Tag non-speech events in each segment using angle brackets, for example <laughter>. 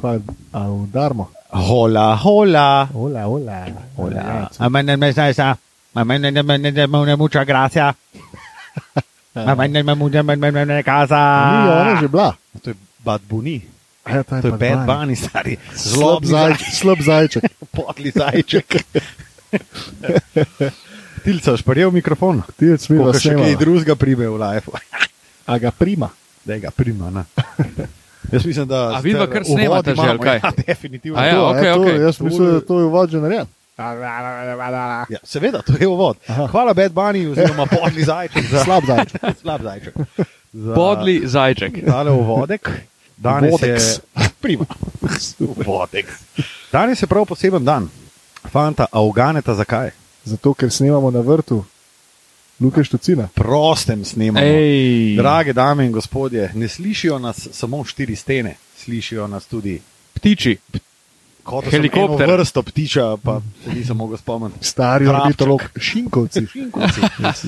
kaj, a udarmo. Hola, hola. Hola, hola. hola. A meni ne znaš, a ne ne ne mucha gracia. A meni ne mucha ne ne ne Ni ona že bila. To je Bad Bunny. Ja, To je pa Bad Bunny. Stari. Zlobni zajček. Slab zajček. Potli zajček. Tilca, šparjev mikrofon. Ti je smil, Ko da še kaj drugega prime v life. A ga prima. Da ga prima, ne. Jaz mislim, da. A vidva kar snemate že, ali kaj? <laughs> Ja, definitivno. A ja, To, okej, e, to, okej. Jaz mislim, da je to uvod že narejen. Ja, seveda, to je uvod. Aha. Hvala Bad Bunny, oziroma <laughs> podli zajček za Slab zajček. slab zajček. Za Podli zajček. Tale uvodek. Danes Vodeks. je prima. Uvodek. Danes je prav poseben dan. Fanta, a uganeta zakaj? Zato, ker snemamo na vrtu Luke Štucina. Prostem snemamo. Ej, Drage dame in gospodje, ne slišijo nas samo štiri stene, slišijo nas tudi ptiči. kot Helikopter. Vrsto ptiča, pa se nisem mogel spomniti. Stari ornitolog Šinkovci. <laughs> Šinkovci.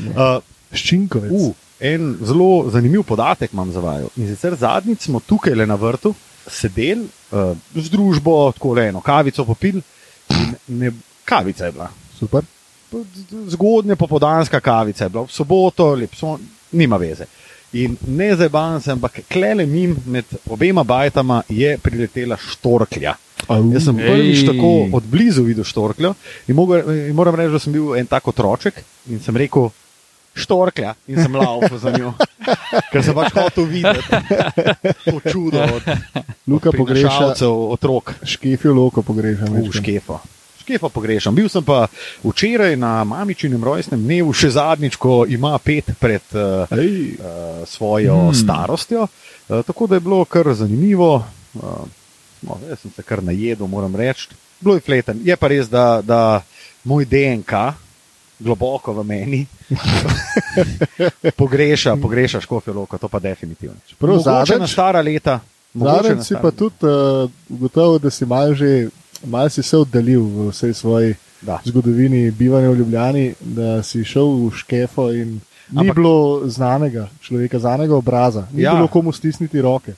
Uh, Ščinkovec. Uh, en zelo zanimiv podatek imam za vaju. In sicer zadnjič smo tukaj le na vrtu sedeli uh, z družbo, tako le eno kavico popili. in Ne, kavica je bila. Super. Zgodnja popodanska kavica je bila, v soboto, lep son, nima veze. In ne zabavam se, ampak klele mim med obema bajtama je priletela štorklja. Au. Jaz sem prvič tako od blizu videl štorkljo in, mogo, in moram reči, da sem bil en tak otroček in sem rekel, štorklja in sem laufal za njo, ker sem pač hotel videti to čudo od Luka pogreša, prinašalcev otrok škefijo loko pogreša. v majčkeno. Škefo. Škefa pogrešam. Bil sem pa včeraj na mamičinem rojstnem dnevu, še zadnjič, ko ima pet pred uh, uh, svojo Hmm. starostjo. Uh, tako da je bilo kar zanimivo. Uh, no, jaz sem se kar najedel, moram reči. Bilo je fleten. Je pa res, da, da moj DNK, globoko v meni, <laughs> pogreša, pogreša škofijo loko, to pa definitivno. Zadnjič- na stara leta. na si pa tudi uh, ugotovil, da si mal že mal si se oddalil v vsej svoji Da. zgodovini bivanja v Ljubljani, da si šel v Škefo in ni Ampak- bilo znanega človeka, znanega obraza, ni Ja. ja. bilo komu stisniti roke,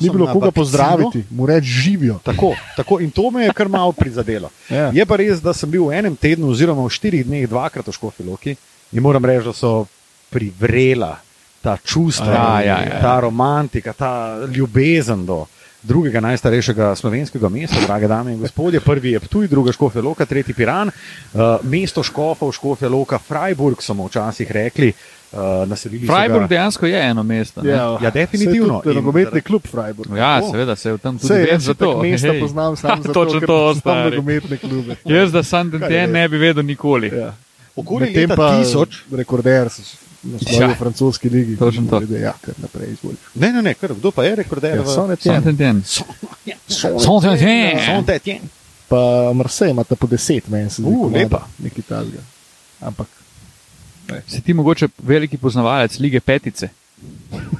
ni bilo koga pozdraviti, mu reči živijo. Tako, tako, in to me je kar malo prizadelo. Ja. Je pa res, da sem bil v enem tednu, oziroma v štirih dneh, dvakrat v Škofiloki in moram reči, da so privrela ta čustva, Ja, ja, ja. ta romantika, ta ljubezen do drugega najstarejšega slovenskega mesta, drage dame in gospodje. Prvi je Ptuj, druga Škofja Loka, tretji Piran, uh, mesto Škofov, Škofja Loka, Freiburg smo včasih rekli. Uh, so Freiburg ga- dejansko je eno mesto. ne? Ja, definitivno. To je In nogometni klub Freiburg. Ja, Tako. seveda se v tem tudi vem jaz za to. mesta hej. poznam samo <laughs> zato, Točno ker to, poznam nogometne klube. Jaz, da je? ne bi vedel nikoli. Ja. Okoli leta pa 1000 rekorder s- na svoji Ja. ja. francoski ligi. Točno to. Glede, Ja, kar naprej izvoliš. Ne, ne, ne, kar, kdo pa je rekorder? Ja, v- Son Sem Etienne. ten ten. Son Saint-Étienne. Saint-Étienne. Pa Marseille imata po deset, meni se zdi. Uh, lepa. Nekaj talga. Ampak Si ti mogoče veliki poznavalec lige petice? <laughs>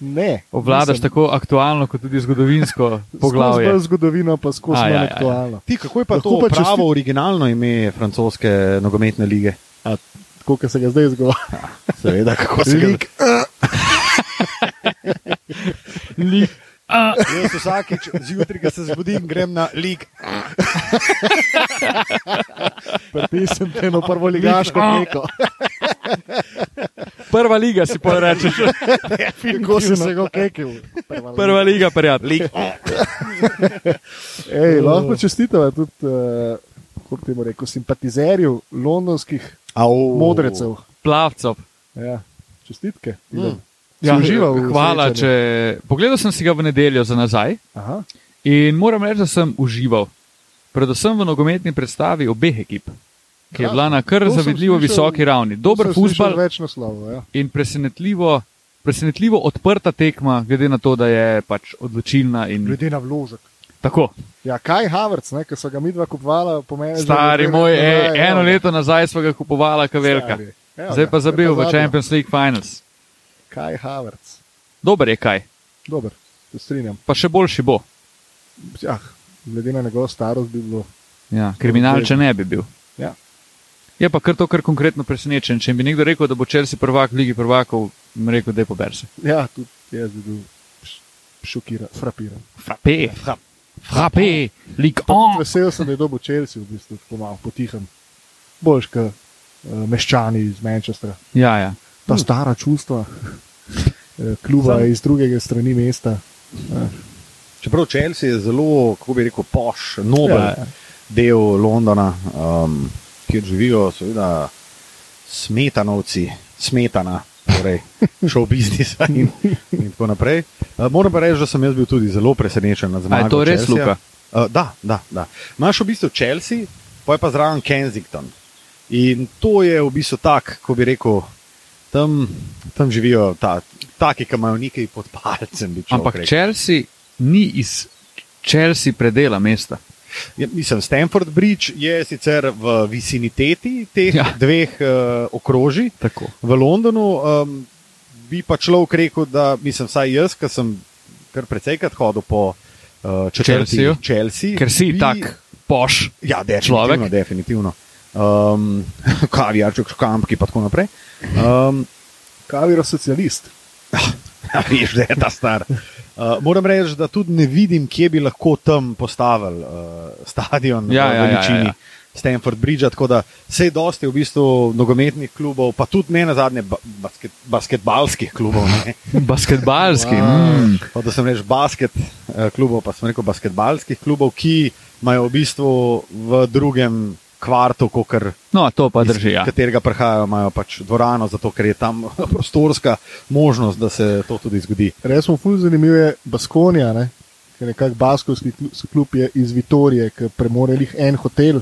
ne. Obvladaš nisem. tako aktualno, kot tudi zgodovinsko <laughs> Skozi poglavje. bolj zgodovino, pa skozi ja, manj ja, ja. aktualno. Ti, kako je pa Lahko to pa pravo, česti- originalno ime francoske nogometne lige? A, Tako, kot se ga zdaj izgovarja. <laughs> Seveda, kako se ga Lig, <laughs> Lig. A, Jaz vsakič zjutraj, ko se zbudim, grem na lig. <laughs> Pripisem te eno prvo ligaško teko. Prva liga si pa rečeš. Kako si se ga kekel? Prva liga, prijatelj. Ej, lahko čestitava tudi, uh, kako bi temu rekel, simpatizerju londonskih Au. modrecev. Plavcev. Ja, čestitke. Mm. Ja, užival hvala, če. Pogledal sem si ga v nedeljo za nazaj Aha, in moram reči, da sem užival. Predvsem v nogometni predstavi obeh ekip, ki je Ja, bila na kar zavidljivo visoki ravni. Dober naslovov. Ja. in presenetljivo, presenetljivo odprta tekma, glede na to, da je pač odločilna. In... Glede na vložek. Tako, Ja, kaj Havertz, ne, ki so ga midva kupovala, pomeni. stari moj, ej, eno leto nazaj smo ga kupovala, ka velika. Zdaj pa zabil v Champions League Finals. Kaj Havertz. Dober je kaj, Dober, se strinjam. pa še boljši bo. Ah, glede na njegovo starost bi bilo. Ja, kriminal, če ne bi bil. Ja. Je pa kar to, kar konkretno presenečen. Če bi nekdo rekel, da bo Chelsea prvak v Ligi prvakov, bi rekel, da je pober se. Ja, tudi jaz bi bil šokiran, frapiran. Frape. Fra- frappe, lik on. Vesel sem, da je dobil Chelsea, v bistvu, tako malo potihem. Boljš, kot uh, meščani iz Manchestra. Ja, ja. Ta stara čustva, <laughs> eh, kluba Sam- iz drugega strani mesta. Čeprav Chelsea je zelo, kako bi rekel, poš, nobel Ja, ja, ja. ja. del Londona, um, kjer živijo, seveda, smetanovci, smetana, torej šov biznisa in, in tako naprej. Uh, moram pa reči, da sem jaz bil tudi zelo presenečen nad zmago. je to res, Chelsea. Luka? Uh, da, da, da. Imaš v bistvu Chelsea, pa je pa zraven Kensington. In to je v bistvu tak, ko bi rekel, tam, tam živijo ta, taki, ki imajo nekaj pod palcem. Ampak rekel. Chelsea ni iz Chelsea predela mesta. Ja, mislim, Stanford Bridge je sicer v viciniteti teh Ja. dveh uh, okrožij Tako. v Londonu. Um, bi pa človek rekel, da mislim, vsaj jaz, ki sem kar precejkrat hodil po uh, Chelseaju? Chelsea, Ker si bi, tak poš. Ja, definitivno. človek. definitivno. Um, <laughs> kavijarček, škampki in tako naprej. Um, Kaviro socialist. <laughs> Ja, veš, da je ta star. Uh, moram reči, da tudi ne vidim, kje bi lahko tam postavili uh, stadion Ja, v ja, ja, veličini ja. Stanford Bridge. Tako da vse dosti v bistvu nogometnih klubov, pa tudi ne na zadnje ba basket, basketbalskih klubov. Ne. <laughs> Basketbalski. Wow. Mm. Pa da sem rekel basket uh, klubov, pa sem rekel basketbalskih klubov, ki imajo v bistvu v drugem kvartu, kot No, to pa drži. Ja. katerega prihajajo, imajo pač dvorano, zato ker je tam <laughs> prostorska možnost, da se to tudi zgodi. Res smo fulj zanimivi je Baskonija, ne? ker nekak baskovski klu- klub je iz Vitorije, ki premore jih en hotel,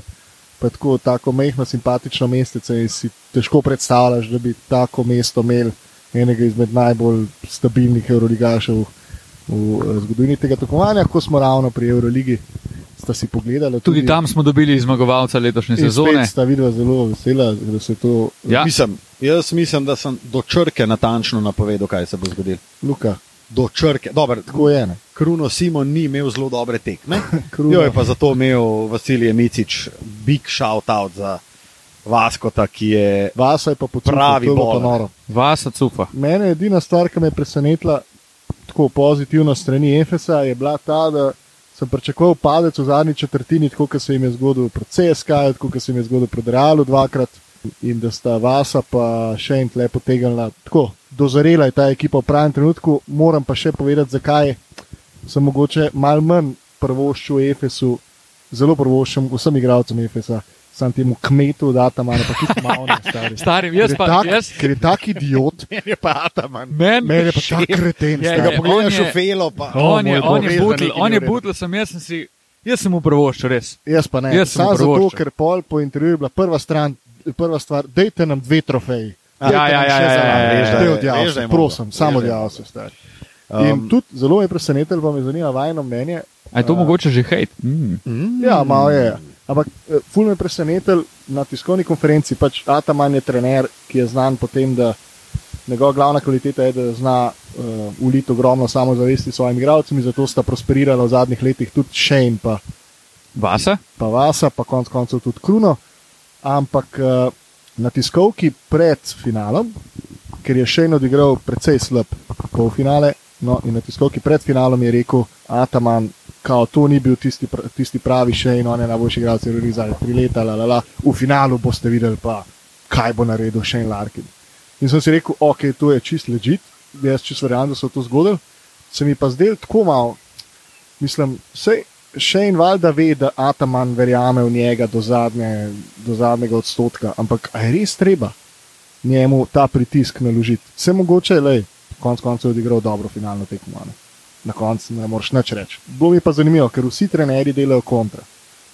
pa tako, tako mehko, simpatično mestece in si težko predstavljaš, da bi tako mesto imel enega izmed najbolj stabilnih euroligašev v, v eh, zgodovini tega tekmovanja, ko smo ravno pri Euroligi. Sta si pogledali Tudi tam smo dobili zmagovalca letošnje spet sezone. Sta videla zelo vesela, da se to Ja. Mislim, jaz mislim, da sem do črke natančno napovedal, kaj se bo zgodilo. Luka, Do črke. Dobar, tako je. Ne? Kruno Simon ni imel zelo dobre tekme. <laughs> Jo je pa zato imel Vasilij Micič big shout out za Vaskota, ki je Vasa je pa pocukal, Pravi noro. Vasa cufa. Mene edina stvar, ki me je presenetila tako pozitivno strani Efesa, je bila ta, da sem pričakoval padec v zadnji četrtini, tako kot se jim je zgodil pred CSK, tako kot se jim je zgodil pred Realu dvakrat. In da sta Vasa pa še en tle potegnila. Tako, dozorela je ta ekipa v pravem trenutku, moram pa še povedati, zakaj sem mogoče mal manj prvoščil Efesu, zelo prvoščim vsem igralcem Efesa, sam temu kmetu, da tam malo pa tudi malo stari. Starim, jaz pa. tak, Jaz, ker je tak idiot, <laughs> je pa Ataman. men, meni je pa tak kreten. Je, stari. Ga je, pogledaš on v je- felo, pa On je, moj on je butl, on je butl, sem jaz sem si. Jaz sem mu prvoščil, res. Jaz pa ne. Jaz sem Samo mu zato, ker pol po intervjuju je bila prva, stran, prva stvar, dejte nam dve trofeji. Ja, ja, ja, ja, ja, ja, sem, mogel. prosim, samo odjavil sem stari. In Um, tudi zelo je presenetilo, pa me zanima vajno mnenje. A je to Uh, mogoče že hejt? Mm, Ja, malo je. Ampak eh, ful me je presenetil na tiskovni konferenci. Pač Ataman je trener, ki je znan po tem, da njegova glavna kvaliteta je, da zna uh, uliti ogromno samozavesti svojim igralcem in zato sta prosperirala v zadnjih letih tudi Shane pa Vasa? pa Vasa, pa konec koncev tudi Kruno. Ampak eh, na tiskovki pred finalom, ker je en odigral precej slab polfinale, no in na tiskovki pred finalom je rekel Ataman, kao to ni bil tisti, tisti pravi še in on je najboljši igralec v Rizali, tri leta, la, la, la. v finalu boste videli pa, kaj bo naredil še en Larkin. In sem si rekel, ok, to je čist ležit, jaz čist verjamem, da so to zgodili. Se mi pa zdel tako malo, mislim, vse še en valjda ve, da Ataman verjame v njega do, zadnje, do zadnjega odstotka, ampak je res treba njemu ta pritisk naložiti? Vse mogoče, le, konec koncev je odigral dobro finalno tekmo. Ne. Na koncu ne moreš nič reči. Bo mi pa zanimivo, ker vsi trenerji delajo kontra.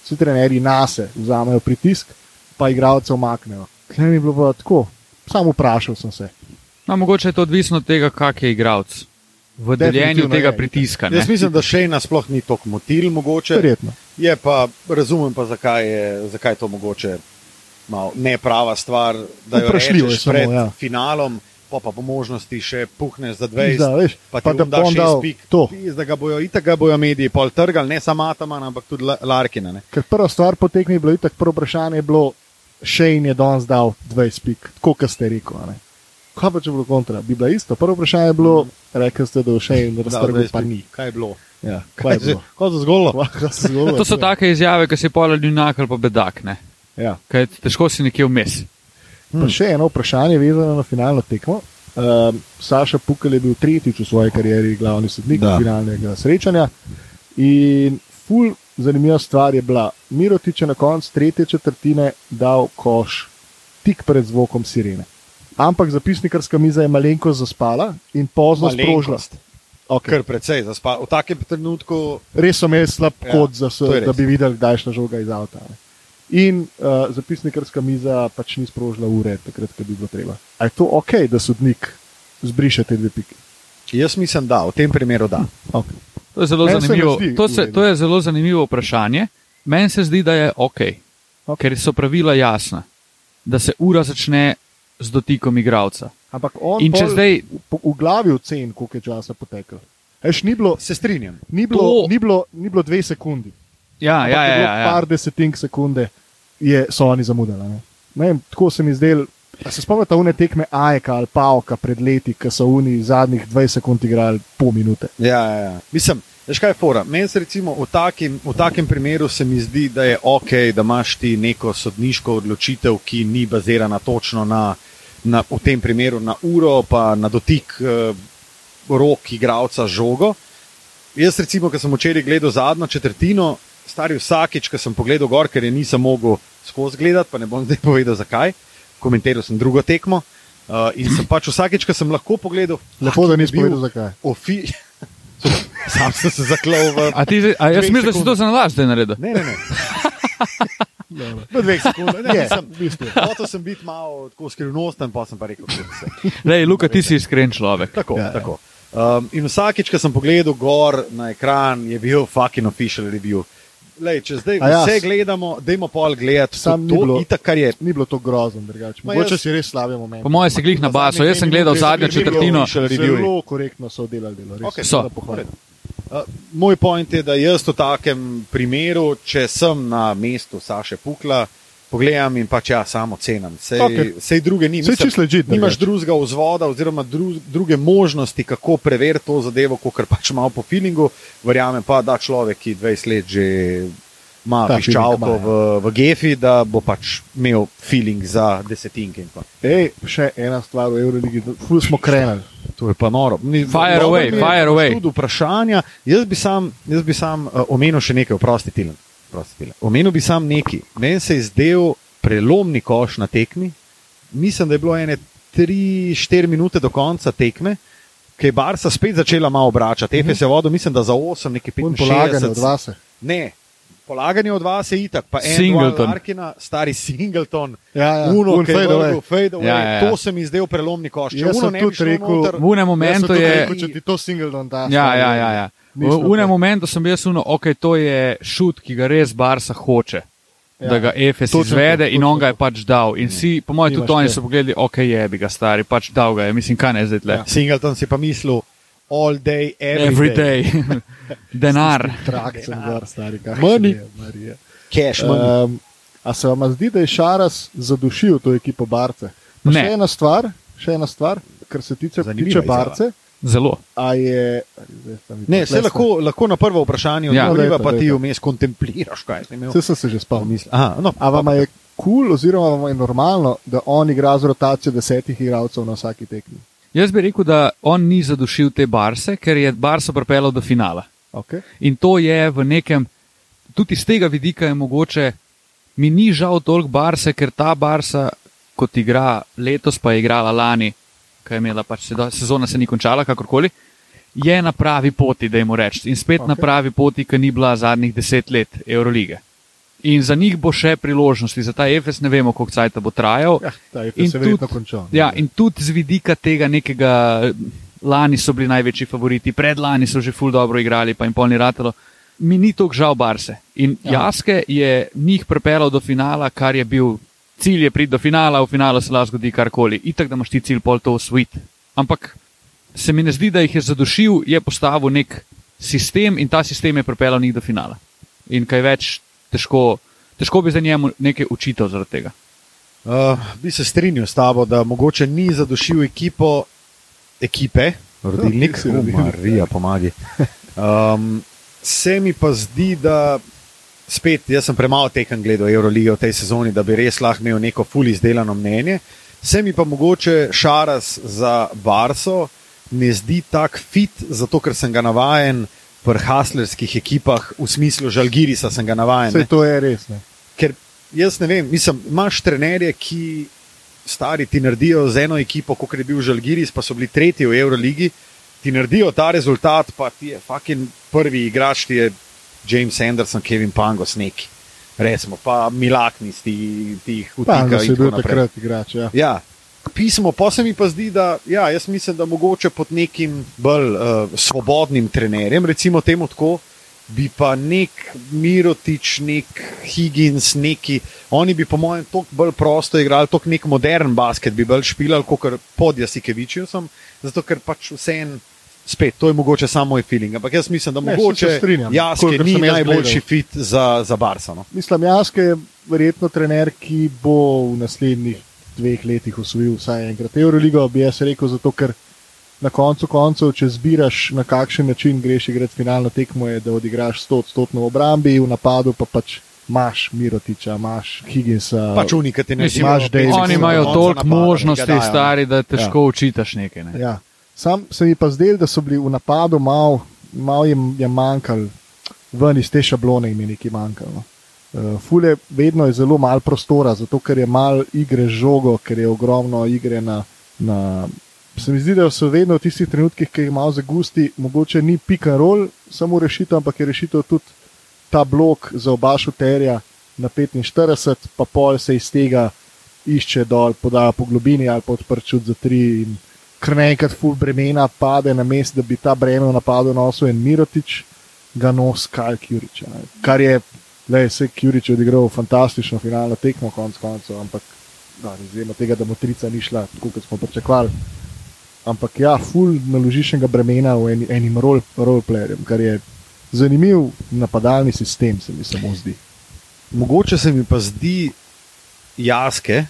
Vsi trenerji nase vzamejo pritisk, pa igralce omaknejo. Kaj mi je bilo pa tako? Samo vprašal sem se. No, mogoče je to odvisno od tega, kak je igralec. V deljenju tega je. pritiska. Ne? Jaz mislim, da še ena sploh ni tako motil, mogoče. Verjetno. Je pa, razumem pa, zakaj je, zakaj je to mogoče malo neprava stvar, da jo rečeš samo, pred ja. finalom, pa pa po možnosti še puhneš za 20. Da, veš, pa, pa da bo on dal pik. to. Da ga bojo, itak ga bojo mediji pol trgali, ne samo Ataman, ampak tudi La- Larkina. Ne? Ker prva stvar po tekmi je bilo itak, prvo vprašanje je bilo, Shane je danes dal 20 pik, tako kot ste rekel. a ne. Kaj pa če bi bilo kontra? Bi bila isto. Prvo vprašanje je bilo, rekli ste, da je Shane Dal raztrgal, 20 pa ni. Kaj je bilo? Ja, <laughs> kaj je bilo? Kaj se zgodi? To so take izjave, ki si pol junak ali pa bedak. Ne? Ja. Kaj težko si nekje vmes. Pa še eno vprašanje vezano na finalno tekmo. Um, Saša Pukel je bil tretjič v svoji karieri glavni sodnik Da. finalnega srečanja. In ful zanimiva stvar je bila, Mirotič je na koncu tretje četrtine dal koš tik pred zvokom sirene. Ampak zapisnikarska miza je malenkost zaspala in pozno sprožila. Okay. Kar precej, zaspa, v takem trenutku. Res so imeli slab Ja, kod, za, da bi videli, kdaj je šla žoga iz avta. Ne. In uh, zapisnikarska miza pač ni sprožila ure, takrat, ko bi bilo treba. A je to ok, da sodnik zbriše te dve piki? Jaz mislim, da v tem primeru da. Okay. To je zelo, Meni se zanimivo, zdi to, se, to je zelo zanimivo vprašanje. Meni se zdi, da je ok, Ok. ker so pravila jasna, da se ura začne z dotikom igralca. Ampak on In če pol zdaj- v, v glavi ocen, koliko je časa poteklo. Eš, ni, bilo, Se strinjam. ni, bilo, To- ni, bilo, ni bilo dve sekundi. Ja, ampak ja, je ja, ja, ja. Par desetink sekunde je, so oni zamudili. Ne? Ne vem, tako se mi zdelo. A se spomnite une tekme Ajka ali Pavka pred leti, ki so oni zadnjih 20 sekund igrali pol minute. Ja, ja, ja. Mislim, veš kaj je fora. Meni se recimo v takem, v takem primeru se mi zdi, da je ok, da imaš ti neko sodniško odločitev, ki ni bazirana točno na, na v tem primeru na uro, pa na dotik eh, rok igralca žogo. Jaz recimo, ko sem včeraj gledal zadnjo četrtino, stari vsakič, ko sem pogledal gor, ker je nisem mogel skozi gledati, pa ne bom zdaj povedal zakaj. Komentiral sem drugo tekmo. Uh, in sem pač vsakič, ko sem lahko pogledal, Lepo, da nisi bil povedal zakaj. Ofi... <laughs> Sam sem se zaklal v. A ti, a jaz mislim, da si to za nalaž zdaj naredil. Ne, ne, ne. V dveh sekundah. Ne, Je, nisem, v bistvu. hotel sem biti malo tako skrivnosten, pa sem pa rekel, da se. Lej, Luka, ti si iskren človek. Tako, Ja, ja, ja. tako. Um, in vsakič, ko sem pogledal gor na ekran, je bil fucking official review. Lej, če zdaj A ja, vse s- gledamo, dajmo pol gledati. Sam ni to, bilo- itak, kar je. Ni bilo to grozno, drugače. Mogoče jaz- si res slabe momente. Po mojem si glih na baso. Jaz sem gledal zadnjo četrtino. Zelo korektno so oddelali delo. Res, Okej, So. Uh, moj point je, da jaz v takem primeru, če sem na mestu Saše Pukla, pogledam in pač ja, samo cenim. Sej, okay. sej druge ni. Saj čisto legit, nimaš drugega vzvoda oziroma dru, druge možnosti, kako preveriti to zadevo, kot pač malo po feelingu. Verjamem pa, da človek, ki 20 let že ima piščalko ja. v, v gefi, da bo pač imel feeling za desetinke. Ej, še ena stvar v Euroligi, ful smo krenili. To je pa noro. Ni- Fire away, fire away. Tudi vprašanja. Jaz bi sam, jaz bi sam uh, omenil še nekaj, oprosti Tilen. Oprosti, Tilen. Omenil bi sam nekaj. Meni se je zdel prelomni koš na tekmi. Mislim, da je bilo ene 3-4 minute do konca tekme, ki je Barca spet začela malo obračati. Efes je vodil, mislim, da za 8, nekaj Un polaganje 65. od vas. Ne. Polaganje od vas je itak, pa en Singleton. Arkina, stari Singleton, Ja, ja, Uno, un je fade away. fade away. Ja, ja, ja. To se mi zdel prelomni koš. Če Jaz Uno sem tudi rekel- noter, V sem momentu je. Rekel, če ti to Singleton da. Ja, ja, ja. ja. V unem momentu sem bil jaz uno, ok, to je šut, ki ga res Barca hoče. Ja. Da ga Efes Točno to, izvede in točno on ga je pač dal. In si, po mojem, tudi oni so pogledali, ok, je bi ga stari, pač dal ga je. Mislim, kaj ne zdaj tle. Ja. Singleton si pa mislil, all day, every, Every day. day. <laughs> Denar. Trakcem gor, stari kak. Money. Marija. Cash money. Um, a se vam zdi, da je Šaras zadušil to ekipo Barce? Pa Ne. Še ena stvar, še ena stvar, kar se tiče, Zanimiva tiče izjava. Zelo. A je, Ne, se lahko, lahko na prvo vprašanje Ja, odgovoriva, dajte, pa ti vmes kontempliraš, kaj si imel. Saj sem se že spomnil. Misli- Aha, no, A vam je kul, cool, oziroma vam je normalno, da on igra z rotacijo desetih igralcev na vsaki tekmi? Jaz bi rekel, da on ni zadušil te Barse, ker je Barca pripeljal do finala. Okay. In to je v nekem, tudi iz tega vidika je mogoče, mi ni žal toliko Barse, ker ta Barsa, kot igra letos, pa je igrala lani, ki je imela pač sezona se ni končala, kakorkoli, je na pravi poti, da jim rečem. In spet okay. na pravi poti, ki ni bila zadnjih deset let Eurolige. In za njih bo še priložnosti, za ta EFS ne vemo, koliko časa bo trajal. Ja, ta je In se verjetno tudi- končal. Ja, in tudi z vidika tega nekega, lani so bili največji favoriti, predlani so že ful dobro igrali, pa jim polni ratelo. Mi ni tako žal Barse. In Ja. ja. Jaske je njih pripeljal do finala, kar je bil cilj, je priti do finala, v finalu se lahko zgodi karkoli. Itak, da imaš ti cilj pol to usvojiti. Ampak se mi ne zdi, da jih je zadušil, je postavil nek sistem in ta sistem je pripeljal njih do finala. In kaj več, težko, težko bi za njemu nekaj učitev zaradi tega. Uh, bi se strinjal s tabo, da mogoče ni zadušil ekipo, ekipe, rodilnik, <laughs> rodilnik. Marija, pomagi. <laughs> Um, se mi pa zdi, da spet jaz sem premalo tekem gledal Eurolige v tej sezoni, da bi res lahko imel neko ful izdelano mnenje. Se mi pa mogoče Šaras za Barso ne zdi tak fit, zato ker sem ga navajen v haslerskih ekipah, v smislu Žalgirisa sem ga navajen. Vse to je res. Ne? Ker jaz ne vem, mislim, imaš trenerje, ki stari ti naredijo z eno ekipo, kot je bil Žalgiris, pa so bili tretji v Euroligi, ti naredijo ta rezultat, pa ti je fucking prvi igrač, ti je James Anderson, Kevin Pangos, neki. Recimo, pa Milaknis, ti, ti jih Pa, da vtika si in bil tako naprej. takrat igrač. Ja. Ja. Pismo, pa se mi pa zdi, da ja, jaz mislim, da mogoče pod nekim bolj uh, svobodnim trenerjem, recimo temu tako, bi pa nek Mirotič, nek Higgins, neki, oni bi po mojem toliko bolj prosto igrali, toliko nek modern basket bi bolj špilali, kot pod Jasikevičijo sem, zato ker pač vse en. Spet, to je mogoče samo moj feeling, ampak jaz mislim, da Ne, mogoče. Jaske ni najboljši gledal. fit za, za Barca. No. Mislim, Jaske je verjetno trener, ki bo v naslednjih dveh letih osvojil vsaj enkrat Euroligo, bi jaz rekel, zato ker na koncu koncev, če zbiraš na kakšen način greš igrati finalno tekmo, je, da odigraš 100 odstotno v obrambi, v napadu pa pač imaš Mirotiča, imaš Higginsa. Pač unikati ne Mislim, imaš Davis, Oni imajo toliko možnosti, ne. stari, da težko ja. učitaš nekaj. Ne? Ja. Sam se mi pa zdel, da so bili v napadu malo mal jim je manjkalo, ven iz te šablone jim je nekaj manjkalo. Uh, Fule vedno je zelo malo prostora, zato ker je malo igre žogo, ker je ogromno igre na. na se mi zdi, da so vedno v tistih trenutkih, ki jih malo zagusti, mogoče ni pick and roll, samo rešitev, ampak je rešitev tudi ta blok za oba šuterja na 45, pa pol se iz tega išče dol, podaja po globini ali pa odprt čut za tri. In kar naenkrat full bremena pade na mest, da bi ta breme v napadu nosil en Mirotič, ga nos Kajl Kjurič. Kar je, le se Kjurič je odigral fantastično finalno tekmo, konc koncev, ampak da, izjemno tega, da mu trica ni šla, tako kot smo pričakovali. Ampak ja, full naložiš enega bremena v eni, enim role, roleplayerjem, kar je zanimiv napadalni sistem, se mi samo zdi. Mogoče se mi pa zdi jaske,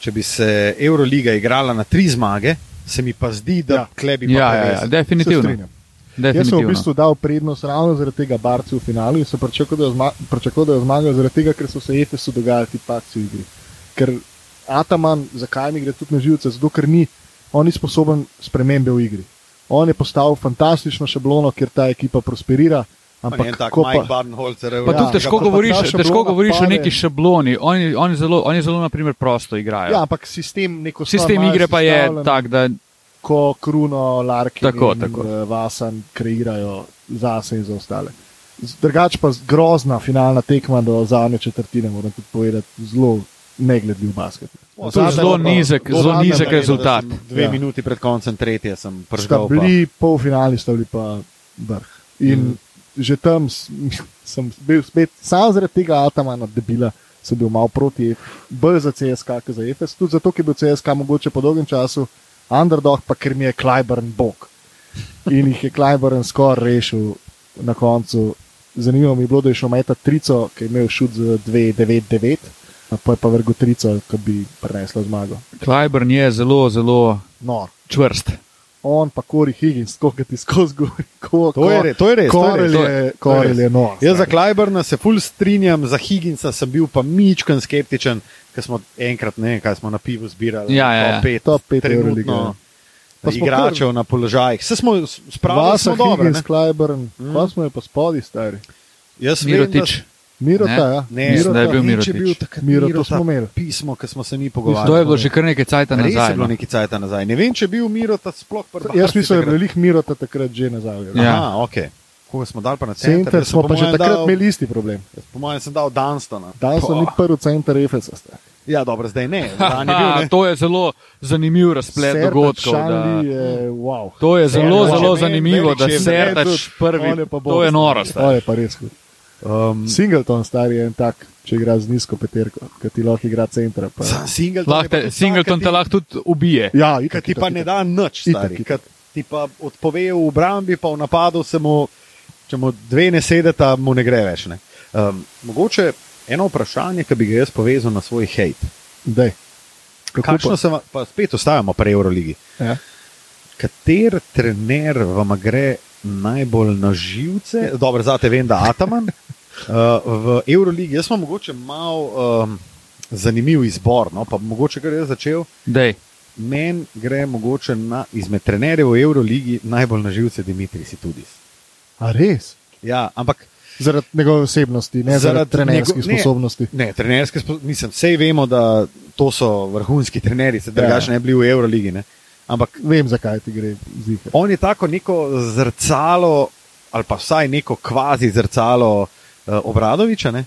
če bi se Euroliga igrala na tri zmage, se mi pa zdi, da Ja. klebi pa Ja, ja, ja, definitivno. strinjam. Jaz sem v definitivno. bistvu dal prednost ravno zaradi tega Barci v finalu in sem pričakoval, da jo zma- pričakoval, da jo zmagajo, zaradi tega, ker so se Efesu dogajali ti paci v igri. Ker Ataman, zakaj mi gre tudi na živce? Zato, ker ni, on ni sposoben spremembe v igri. On je postavil fantastično šablono, kjer ta ekipa prosperira. Pa Ampak ni en tak ko Mike pa, Barnholzer. Pa Ja, tudi težko ta govoriš, težko govoriš o pade- neki šabloni. Oni, oni zelo, oni zelo naprimer, prosto igrajo. ja, ampak sistem, neko Sistem igre pa je tak, da ko Kruno, Larkin Tako, in tako. eh, Vasan kreirajo zase in za ostale. Drugač pa grozna finalna tekma do zadnje četrtine, moram tudi povedati, zelo negledljiv basket. O, To je zelo nizek, zelo nizek rezultat. Dve Ja. ja. minuti pred koncem tretje sem. Pa. bili polfinali, sta bili pa vrh. In mm. Že tam <laughs> sem bil spet, sam zaradi tega Atamana, debila, sem bil malo proti, bolj za CSK, kot za EFS, tudi zato, ker je bil CSK mogoče po dolgem času underdog, pa ker mi je Klyburn bog. In jih je Klyburn skoraj rešil na koncu. Zanimivo mi je bilo, da je šel meta trico, ki je imel šut z 2-9-9, pa je pa vrgo trico, ki bi prinesla zmago. Klyburn je zelo, zelo Nor. čvrst. On pa Kori Higgins, koliko ti skozi govori. Ko, To je, re- to je res. to je Korel je, je je. Jaz za Klyburna se ful strinjam, za Higginsa sem bil pa mičken skeptičen, ker smo enkrat, ne vem, kaj smo na pivu zbirali. Ja, ja, ja. top pet, Top pet trenutno Eurolige, ja. Pa smo igračev na položajih. Vse smo spravili, Vasa smo dobro. Higgins, ne. Klyburn, Mm. mm. pa smo je pa spodi stari. Jaz vem, Mirotič. da- Mirota, Ne, ja. Ne, Mislim, da je bil vem, če je bil takrat Mirota smo imeli. pismo, ki smo se mi To je pogovarjali. bilo že kar nekaj cajt Res je nazaj. bilo No. nekaj cajta nazaj. Ne vem, če je bil Mirota sploh prvi. Jaz mislim, da je bil lih Mirota takrat že nazaj. Ja. Ja, Aha, ok. Koga smo dali pa na center? Center smo pa že takrat dal- imeli isti problem. jaz Po mojem sem dal Dunstona. Danes so Poh. ni prvi center Efesa. Ja, dobro, zdaj ne. <laughs> Bil, ne. to je zelo zanimiv razplet Sertač dogodkov. Šanli Da, je wow. to je zelo, Sertač zelo zanimivo, da Sertač prvi. To je noro. stari. To je pa res hud. Um, Singleton star je en tak, če igra z nizko peterko, ki ti lahko igra centra. Pa. Singleton, Lahko te- Singleton te lahko tudi ubije. Ja, Ki itak, ti itak, pa ne itak. da nič, stari. Kad ti pa odpove v obrambi, pa v napadu se mu, če mu dve ne sedeta, mu ne gre več. Ne. Um, mogoče eno vprašanje, ki bi ga jaz povezal na svoj hate. Dej. Kako Kakšno pa? se vam, pa spet ostajamo pri Euroligi. Ja. Kater trener vam gre najbolj na živce, dobro, zate vem, da Ataman. Uh, <laughs> v Euroligi, jaz sem mogoče mal um, zanimiv izbor, no, pa mogoče kar jaz začel. Dej. Meni gre mogoče na, izmed trenerjev v Euroligi najbolj na živce Dimitri Situdis. A res? Ja, ampak Zaradi njegove osebnosti, ne zaradi, zaradi trenerskih njego- ne. sposobnosti. ne, trenerske sposobnosti, mislim, vse vemo, da to so vrhunski trenerji, se drugače Ja. ne bi bili v Euroligi. Ne? Ampak Vem, zakaj ti gre zihar. on je tako neko zrcalo, ali pa vsaj neko kvazi zrcalo uh, Obradoviča, ne?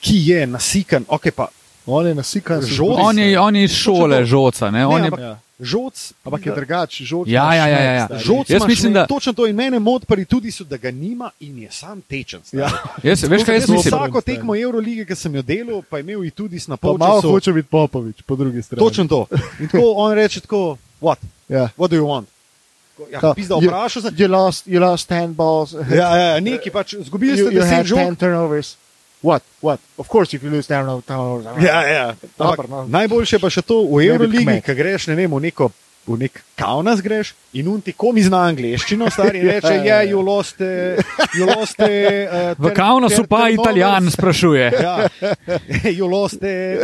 ki je nasikan, ok, pa On je nasikan, zbudi. On je, on je iz šole žoca. Ne? On je, ampak- Ja. žoc. Ampak je drugače, žoč. Ja, ja, ja, ja, ja. Žoc Jaz mislim, ne- da- Točno to in mene motpari tudi so, da ga nima in je sam tečen. stari. Ja. jaz, veš, kaj jaz sem mislim? Vsako tekmo Eurolige, ki sem jo delal, pa je imel in tudi na Pa malo polčasu. hoče biti Popovič, po drugi strani. Točno to. In tako on reče tako, what, Ja. what do you want? Ja, pizda, you- vprašal sem. You lost, you lost 10 balls. Ja, ja, neki pač, zgubili ste you deset žog. 10 turnovers. What? What? Of course, if you lose 10 turnovers. Ja, ja. Ampak no. Najboljše pa še to v Euroligi, ki greš ne vem, v neko. V nek kaunas greš in unti komi zna angliščino, stari <laughs> reče: Ja, ja, Je, ja. you lost, eh, you lost. eh, V Kaunasu pa italijan sprašuje. <laughs> Ja, <laughs> you lost eh,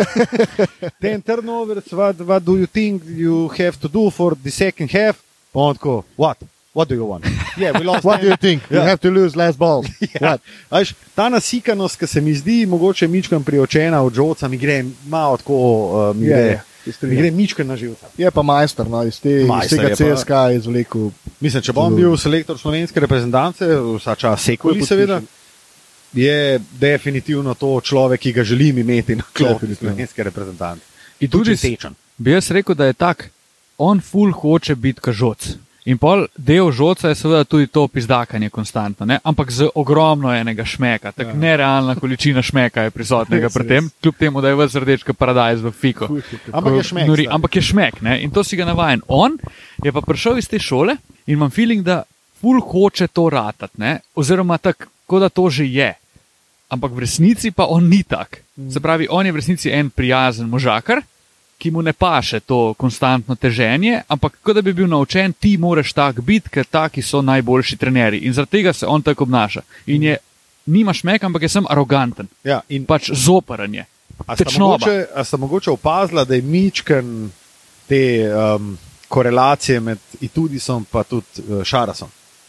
10 turnovers. What, what do you think you have to do for the second half? Pa on tako, what? What do you want? Yeah, we lost What do you think? You Ja. have to lose less balls. Ja. Veš, ta nasikanost, ki se mi zdi mogoče mičkam priočena od žoca, mi gre malo tako, uh, mi, Ja, gre, ja, strinjam. mi gre mičkam na živce. Je pa majster, no, iz, te, iz Majster tega je pa- CSK je izvlekel. Mislim, če bom bil selektor slovenske reprezentance, vsa čas Takoj seveda, je definitivno to človek, ki ga želim imeti na klopi slovenske reprezentance. In tudi tečen. bi jaz rekel, da je tak, on ful hoče biti kažoc. In pol del žoca je seveda tudi to pizdakanje konstantno, ne? ampak z ogromno enega šmeka, tako ja. nerealna količina šmeka je prisotnega pri tem, kljub temu, da je v srdečka paradajz v fiko. Ampak je šmek. Nori, ampak je šmek ne? in to si ga navajen. On je pa prišel iz te šole in imam feeling, da ful hoče to ratati, ne? oziroma tako, kot da to že je. Ampak v resnici pa on ni tak. Se pravi, on je v resnici en prijazen možakar, ki mu ne paše to konstantno teženje, ampak kot da bi bil naučen, ti moraš tak biti, ker taki so najboljši trenerji. In zaradi tega se on tako obnaša. In je, nima šmek, ampak je sem aroganten, Ja, in pač zoprn je. A sta Tečnoba. mogoče, a sta mogoče opazila, da je mičken te um, korelacije med Itudisom in tudi uh, Šarasom?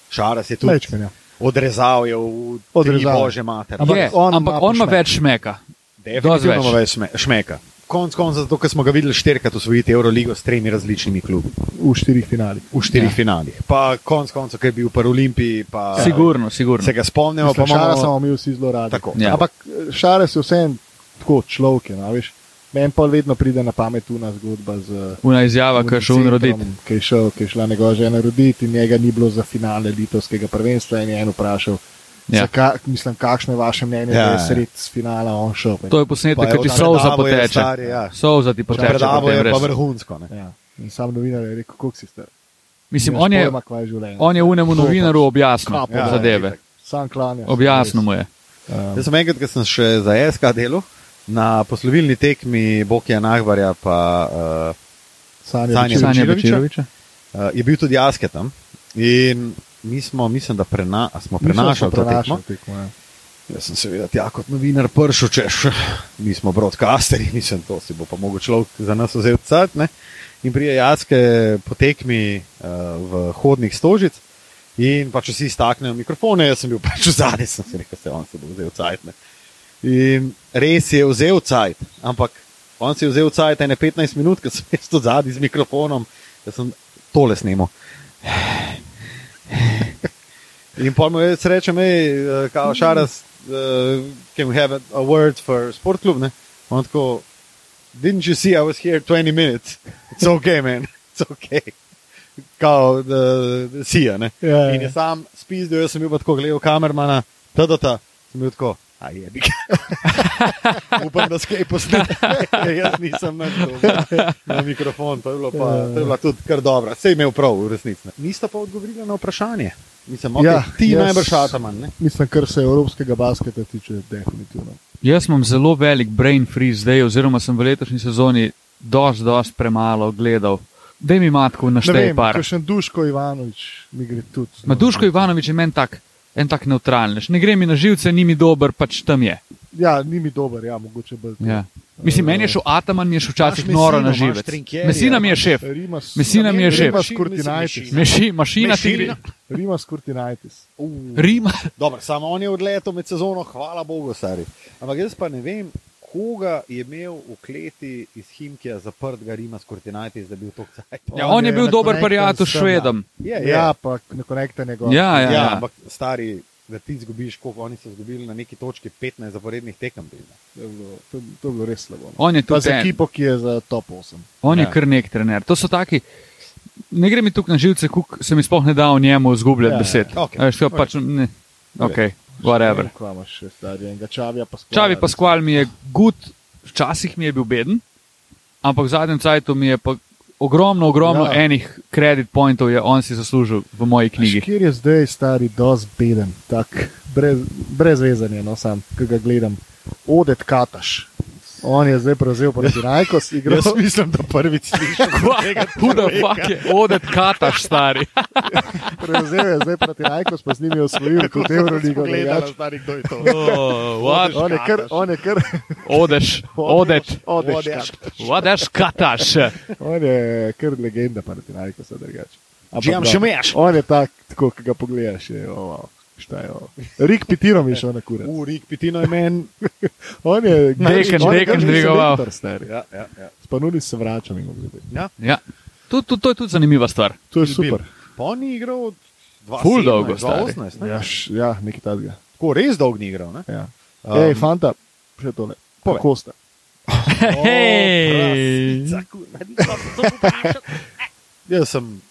Šaras je tudi Mečken, ja. odrezal je v Odrezal. tri bože mater. Ampak je, on ampak ima on ima več šmeka. Definitivno ima več šme, šmeka. Konc konca zato, ker smo ga videli štirikrat osvojiti Euroligo s tremi različnimi klubi v štirih finalih. v štirih Ja. finalih. Pa konc konca, ker je bil v Olimpiji, pa Sigurno, sigurno. se ga spomnimo. Pa Šara imamo- smo mi vsi zelo radi. Tako. Ja. Ampak šare so vseeno tako človek, no, veš. Meni pa vedno pride na pamet una zgodba z. Una izjava, ki je šel unim roditi. Ki je, šel, ki je šla njegova žena roditi in njega ni bilo za finale litovskega prvenstva in je en vprašal. Ja. Ja. Ka, mislim, kakšno je vaše mnenje, ja, da je ja. sred finala on šel? To je posnetek, ki ti solza poteče. stari, ja. Solza ti poteče. Predavo je pa vrhunsko. Ne? Ja. In sam novinar je rekel, kako si star. Mislim, on je, on je unemu To novinarju pač. objasnil Kapo, Ja, zadeve. Sam klanja. Objasnil mu je. Um, Jaz sem enkrat, ko sem še za SK delal, na poslovilni tekmi Bokija Nahvarja, pa uh, Sanja? Bečiroviča. uh, je bil tudi Jaske tam. In mi smo, mislim, da prena, smo prenašali to tekmo. tekmo. ja. Jaz sem seveda tja kot novinar prišel, češ, mi smo broadcasteri, mislim, to si bo pa mogel človek za nas vzel. Ne? In prije Jaske po tekmi uh, v hodnih stožic. In pa če si staknejo mikrofone, jaz sem bil pač zadnji, sem si rekel, se on se bo vzel cajt. Ne? In res je vzel cajt, ampak on si je vzel cajt ene 15 minut, ker sem jaz tu zadnji z mikrofonom, da sem tole snimil. In pa mu jaz rečem, hej, kao šaras, uh, can we have a, a word for sport klub? Ne? On tako, didn't you see I was here 20 minutes? It's okay, man, it's okay. Kao, da, da si je, ne. Ja, ja. In je sam spizdel, jaz sem bil pa tako gledal kamermana, tada, ta, sem bil tako, a je bi. <laughs> Upam, da skaj posnete. <laughs> jaz nisem na, na mikrofon, to je bilo pa, to je bila tudi kar dobra. Sej imel prav, v resnici. ne. Nista pa odgovorila na vprašanje. Mislim, okay, Ja, ti jaz- najbrž ataman, ne? Mislim, kar se evropskega basketa tiče, definitivno. Jaz imam zelo velik brain freeze zdaj, oziroma sem v letošnji sezoni dosti, dosti premalo gledal da mi matko vem, par. še Duško Ivanovič mi gre tudi. Ma Duško Ivanovič je meni tak, en tak neutralnež. Ne gre mi na živce, ni mi dober, pač tam je. Ja, ni mi dober, ja, mogoče bolj. Ja. Mislim, meni je šel Ataman, mi je šel včasih noro na. Trinkjerija, Mesina mi je šef. Rimas, Mesina mi je šef. Rimas mislim, Meši, mašina ti gre. Rimas Kurtinaitis. Rima. Dobro, samo on je odletel med sezono, hvala Bogu, stari. Ampak jaz pa ne vem, koga je imel v kleti iz Himkija zaprtega Rima Skortinajtis, da bi bil to cajt. Ja, on je bil na dober prijatelj s tem, Švedom. Je, je. Ja, pa ne konekta njegov. Ja, ja, ja, ja. ampak stari, da ti izgubiš, koliko oni so izgubili na neki točki 15 zaporednih tekem. bil. To je bilo, to, to je bilo res slabo. no. On je tudi za ekipo, ki je za top 8. On je Ja. kar nek trener. To so taki. Ne gre mi tukaj na živce, kuk se mi sploh ne da o njemu izgubljati Ja, ja, besed. ja. A Veš, pač, ne. Ok, whatever. Stari, enega Čavija pa skvala. Čavi Paskval mi je gud, včasih mi je bil beden, ampak v zadnjem cajtu mi je pa ogromno, ogromno ja. enih kredit pointov je on si zaslužil v moji knjigi. Kjer je zdaj stari, dosti beden, tak, brez, brez vezanja, no sam, ki ga gledam. Odet Kataš. On je zdaj prevzel proti Najkos, igral. Jaz mislim, da prvič slišim. Huda fuk je, odet kataš stari. <laughs> Prevzel je zdaj proti Najkos, pa z njimi osvojil tudi Euroligo. drugače. stari, kdo je to. Oh, what? On je kar, on je kar, Odeš, odet, Odeš Odeš. Kataš. odeš kataš. On je kar legenda proti Najkosa, drugače. Ampak Džijam da, še meš. On je tak, tako, ki ga pogledaš, je, oh, wow. Rik Pitino mi je šel na kurac. Urik, pitino je meni. <laughs> On je Deken, on je deken dvigoval. Ja, ja, ja. Spanuli se vračam in gledaj. ja. Ja. To, to, to je tudi zanimiva stvar. To je super. Pa on ni igral od 2017, Ful dolgo, stari. 2018. ne? Ja, š, ja nekaj takega. Tako res dolgo ni igral. ne? Ja. Um, Ej, fanta, še tole. povej. Kako ste? <laughs> Hej. <laughs> Jaz sem,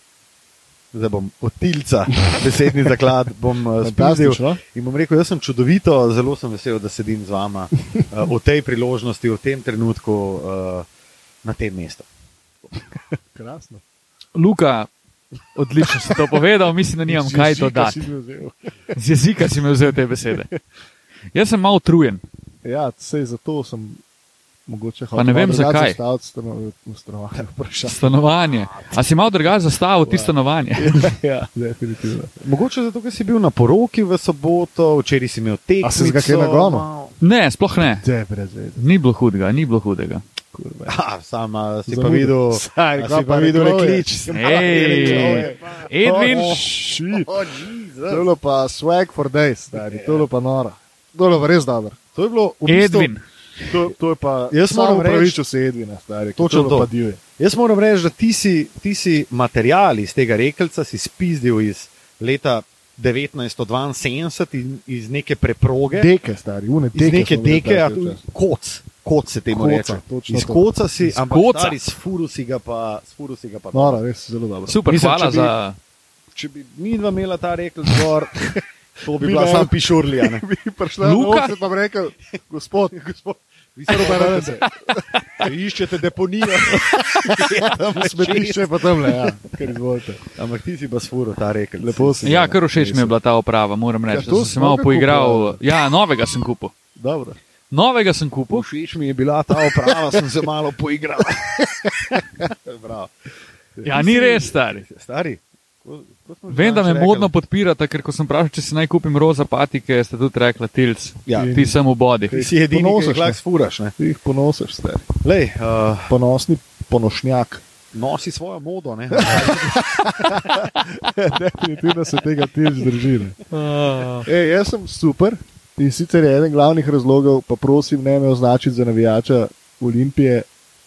zdaj bom od tilca, besedni zaklad, bom uh, spazil. In bom rekel, jaz sem čudovito, zelo sem vesel, da sedim z vama uh, v tej priložnosti, v tem trenutku, uh, na tem mestu. Krasno. Luka, odlično si to povedal, mislim, da nimam kaj dodati. Z jezika si mi vzel te besede. Jaz sem malo utrujen. Ja, sej zato sem mogoče Pa ne vem, zakaj. Staviti v stanovanju. vprašanje. Stanovanje. A si malo drugače zastavil ti stanovanje? <laughs> ja, definitivno. Mogoče zato, ker si bil na poroki v soboto, včeraj si imel tekmo. A si ga kaj nagonil? Ne, sploh ne. De. Ni bilo hudega, ni bilo hudega. Ah, sama si pa Zamudo. videl, <laughs> Saj, si pa pa videl reklič. Oh, shit. To je bilo pa swag for days, stari. To je bilo pa noro. To je bilo pa res dobro. To je bilo v bistvu, Edvin. To, to je pa, Jaz moram reči- pravičil se Edvina, stari. Točno to. to. Jaz moram reči, da ti si, ti si material iz tega rekelca si spizdil iz leta 1972 in iz neke preproge. Deke, stari, une iz deke. neke smo bili deke, a koc, koc se temu Koca, reče. Iz koca si, Iz ampak koca. stari, s furu si ga pa, s furu si ga pa. Noro, res zelo dobro. Super, Mislim, hvala če bi- za. Če bi mi dva imela ta rekelc gor, to bi Mi bila ne. sam pišurlija. ne. <laughs> Bi prišla Luka? Pa bi rekel, gospod, gospod, Vi se obrnete. <laughs> Iščete deponijo. <laughs> smetišče pa tam le, ja, kar izvolite. Ampak ti si pa s furu ta rekelc. Lepo si. Ja, kar všeč mi je bila ta oprava, moram reči. Ja, Ja, to sem se malo poigral. kupili. Ja, novega sem kupil. Dobro. Novega sem kupil. Všeč mi je bila ta oprava, sem se malo poigral. Bravo. Ja, ni res, stari. Stari. Vem, da me rekli? modno podpirate, ker ko sem vprašal, če si naj kupim roza patike, ste tudi rekli, tilc. Ja. Ti sem v bodi. Ti si edini, ki jih lahko ne? sfuraš. ne. Ti jih ponosiš, stari. Lej, uh, Ponosni ponošnjak. nosi svojo modo. Ne? <laughs> Definitivno se tega tiš drži. ne. Uh, Ej, jaz sem super in sicer je eden glavnih razlogov, pa prosim, ne me označiti za navijača Olimpije.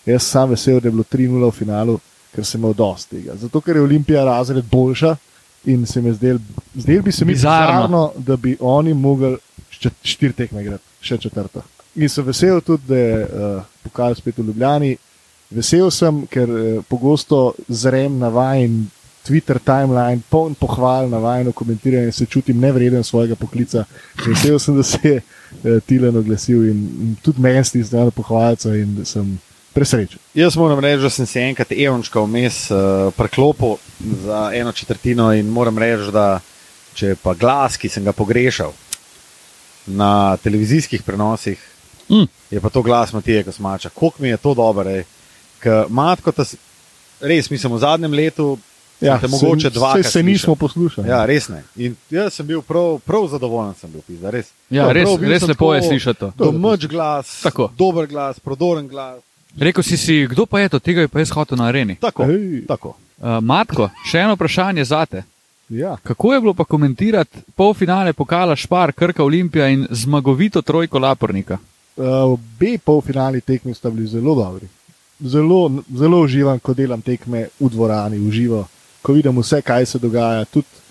Jaz sem vesel, da je bilo 3-0 v finalu, ker sem imel dosti tega. Zato, ker je Olimpija razred boljša in se mi zdel, zdel bi se mi Bizarno. bizarno, da bi oni mogli še štiri tekme igrati, še četrto. In sem vesel tudi, da je uh, pokal spet v Ljubljani. Vesel sem, ker uh, pogosto zrem na vajen Twitter timeline, poln pohval na vajno komentiranje in se čutim nevreden svojega poklica. Vesel sem, da se je uh, Tilen oglasil in, in tudi meni stisnil pohvalca in da sem presrečen. Jaz moram reči, da sem se enkrat evončka vmes uh, preklopil za eno četrtino in moram reči, da če pa glas, ki sem ga pogrešal na televizijskih prenosih, Mm. je pa to glas Matije Kosmača. Kako mi je to dobro, ker matko ta. res mislim, v zadnjem letu Ja, te mogoče dvakrat Se, se nismo poslušali. Ja, res ne. In jaz sem bil prav, prav zadovoljen, sem bil pizda, res. Ja, Prav, res, res lepo je slišati to. Domač glas, Tako. dober glas, prodoren glas. Rekel si si, kdo pa je to, tega je pa jaz hotel na areni. Tako, Ej. tako. Uh, Matko, še eno vprašanje za te. Ja. Kako je bilo pa komentirati polfinale pokala Špar, Krka Olimpija in zmagovito trojko Lapornika? Uh, obe polfinalni tekmi sta bili zelo dobri. Zelo, zelo uživam, ko delam tekme v dvorani, uživo, ko vidim vse, kaj se dogaja. Tudi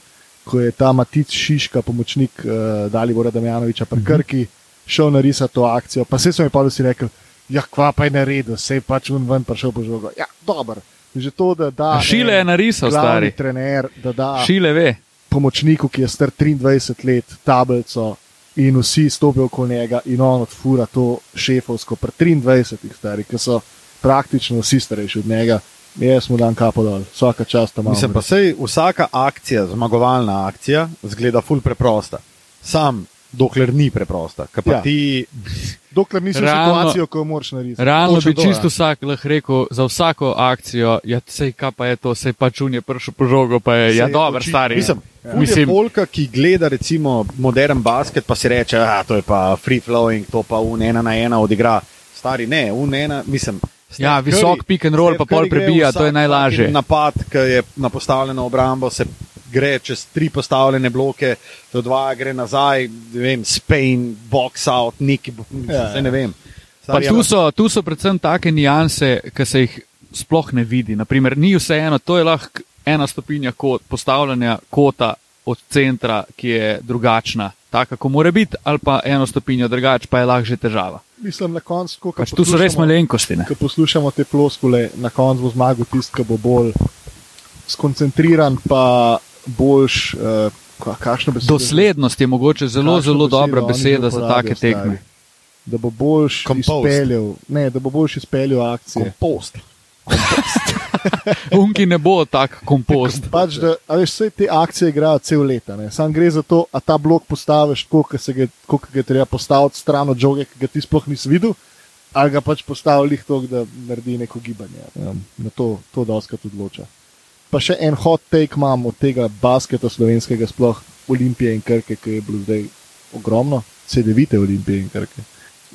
ko je ta Matic Šiška, pomočnik uh, Dalibora Damjanoviča, pri Krki, šel narisati to akcijo. Pa se so mi pa vsi rekli, ja, kva pa je naredil, se je pač un ven prišel po žogo. Ja, dobro. Že to, da da. Šile je narisal, stari. trener, da da Šile ve. pomočniku, ki je star 23 let, tablico in vsi stopijo okoli njega in on odfura to šefovsko, pri 23 stari, ki so praktično vsi starejši od njega. Jaz mu dam kapo dol, vsaka čast tam. Mislim pa sej, vsaka akcija, zmagovalna akcija, zgleda ful preprosta. Sam, dokler ni preprosta. Ker pa ja. ti, Dokler nisi v Realno- situacijo, ko jo moraš narediti. Realno bi to, čisto ja. vsak lahko rekel za vsako akcijo, ja, sej kaj pa je to, sej pač un je prišel po žogo, pa je, ja, Sej, dober, očitno. stari. mislim, Ja. ja. Mislim- polka, ki gleda recimo modern basket, pa si reče, da to je pa free flowing, to pa un ena na ena odigra. Stari ne, un ena, mislim. Steph Ja, visok pick and roll, Steph pa pol Curry prebija, to je najlažje. Napad, ki je na postavljeno obrambo, se gre čez tri postavljene bloke, to dva gre nazaj, ne vem, Spain, box out, neki, Ja, ja, ja. ne vem. Pa tu so, tu so predvsem take nijanse, ki se jih sploh ne vidi. Naprimer, ni vseeno, to je lahko ena stopinja kot postavljanja kota od centra, ki je drugačna, taka, kot mora biti, ali pa eno stopinjo drugače, pa je lahko že težava. Mislim, na koncu, ko Pač tu so res malenkosti. Ne? Ko poslušamo te floskule, na koncu bo zmagal tisti, ki bo bolj skoncentriran, pa boljš. Uh, kakšno besedo? Doslednost je mogoče zelo, zelo dobra beseda za take tekme. Da bo boljš izpeljal, ne, da bo boljš izpeljal akcije. Kompost. <laughs> Unki ne bo tak kompost. <laughs> Pač, da, a veš, vse te akcije igrajo cel leta. ne. Sam gre za to, a ta blok postaviš tako, kot se ga, ga je treba postaviti stran od žoge, ki ga ti sploh nisi videl, ali ga pač postaviš tako, da naredi neko gibanje. Um, na to, to doskrat odloča. Pa še en hot take imam od tega basketa slovenskega, sploh Olimpije in Krke, ki je bilo zdaj ogromno, CD-vite Olimpije in Krke.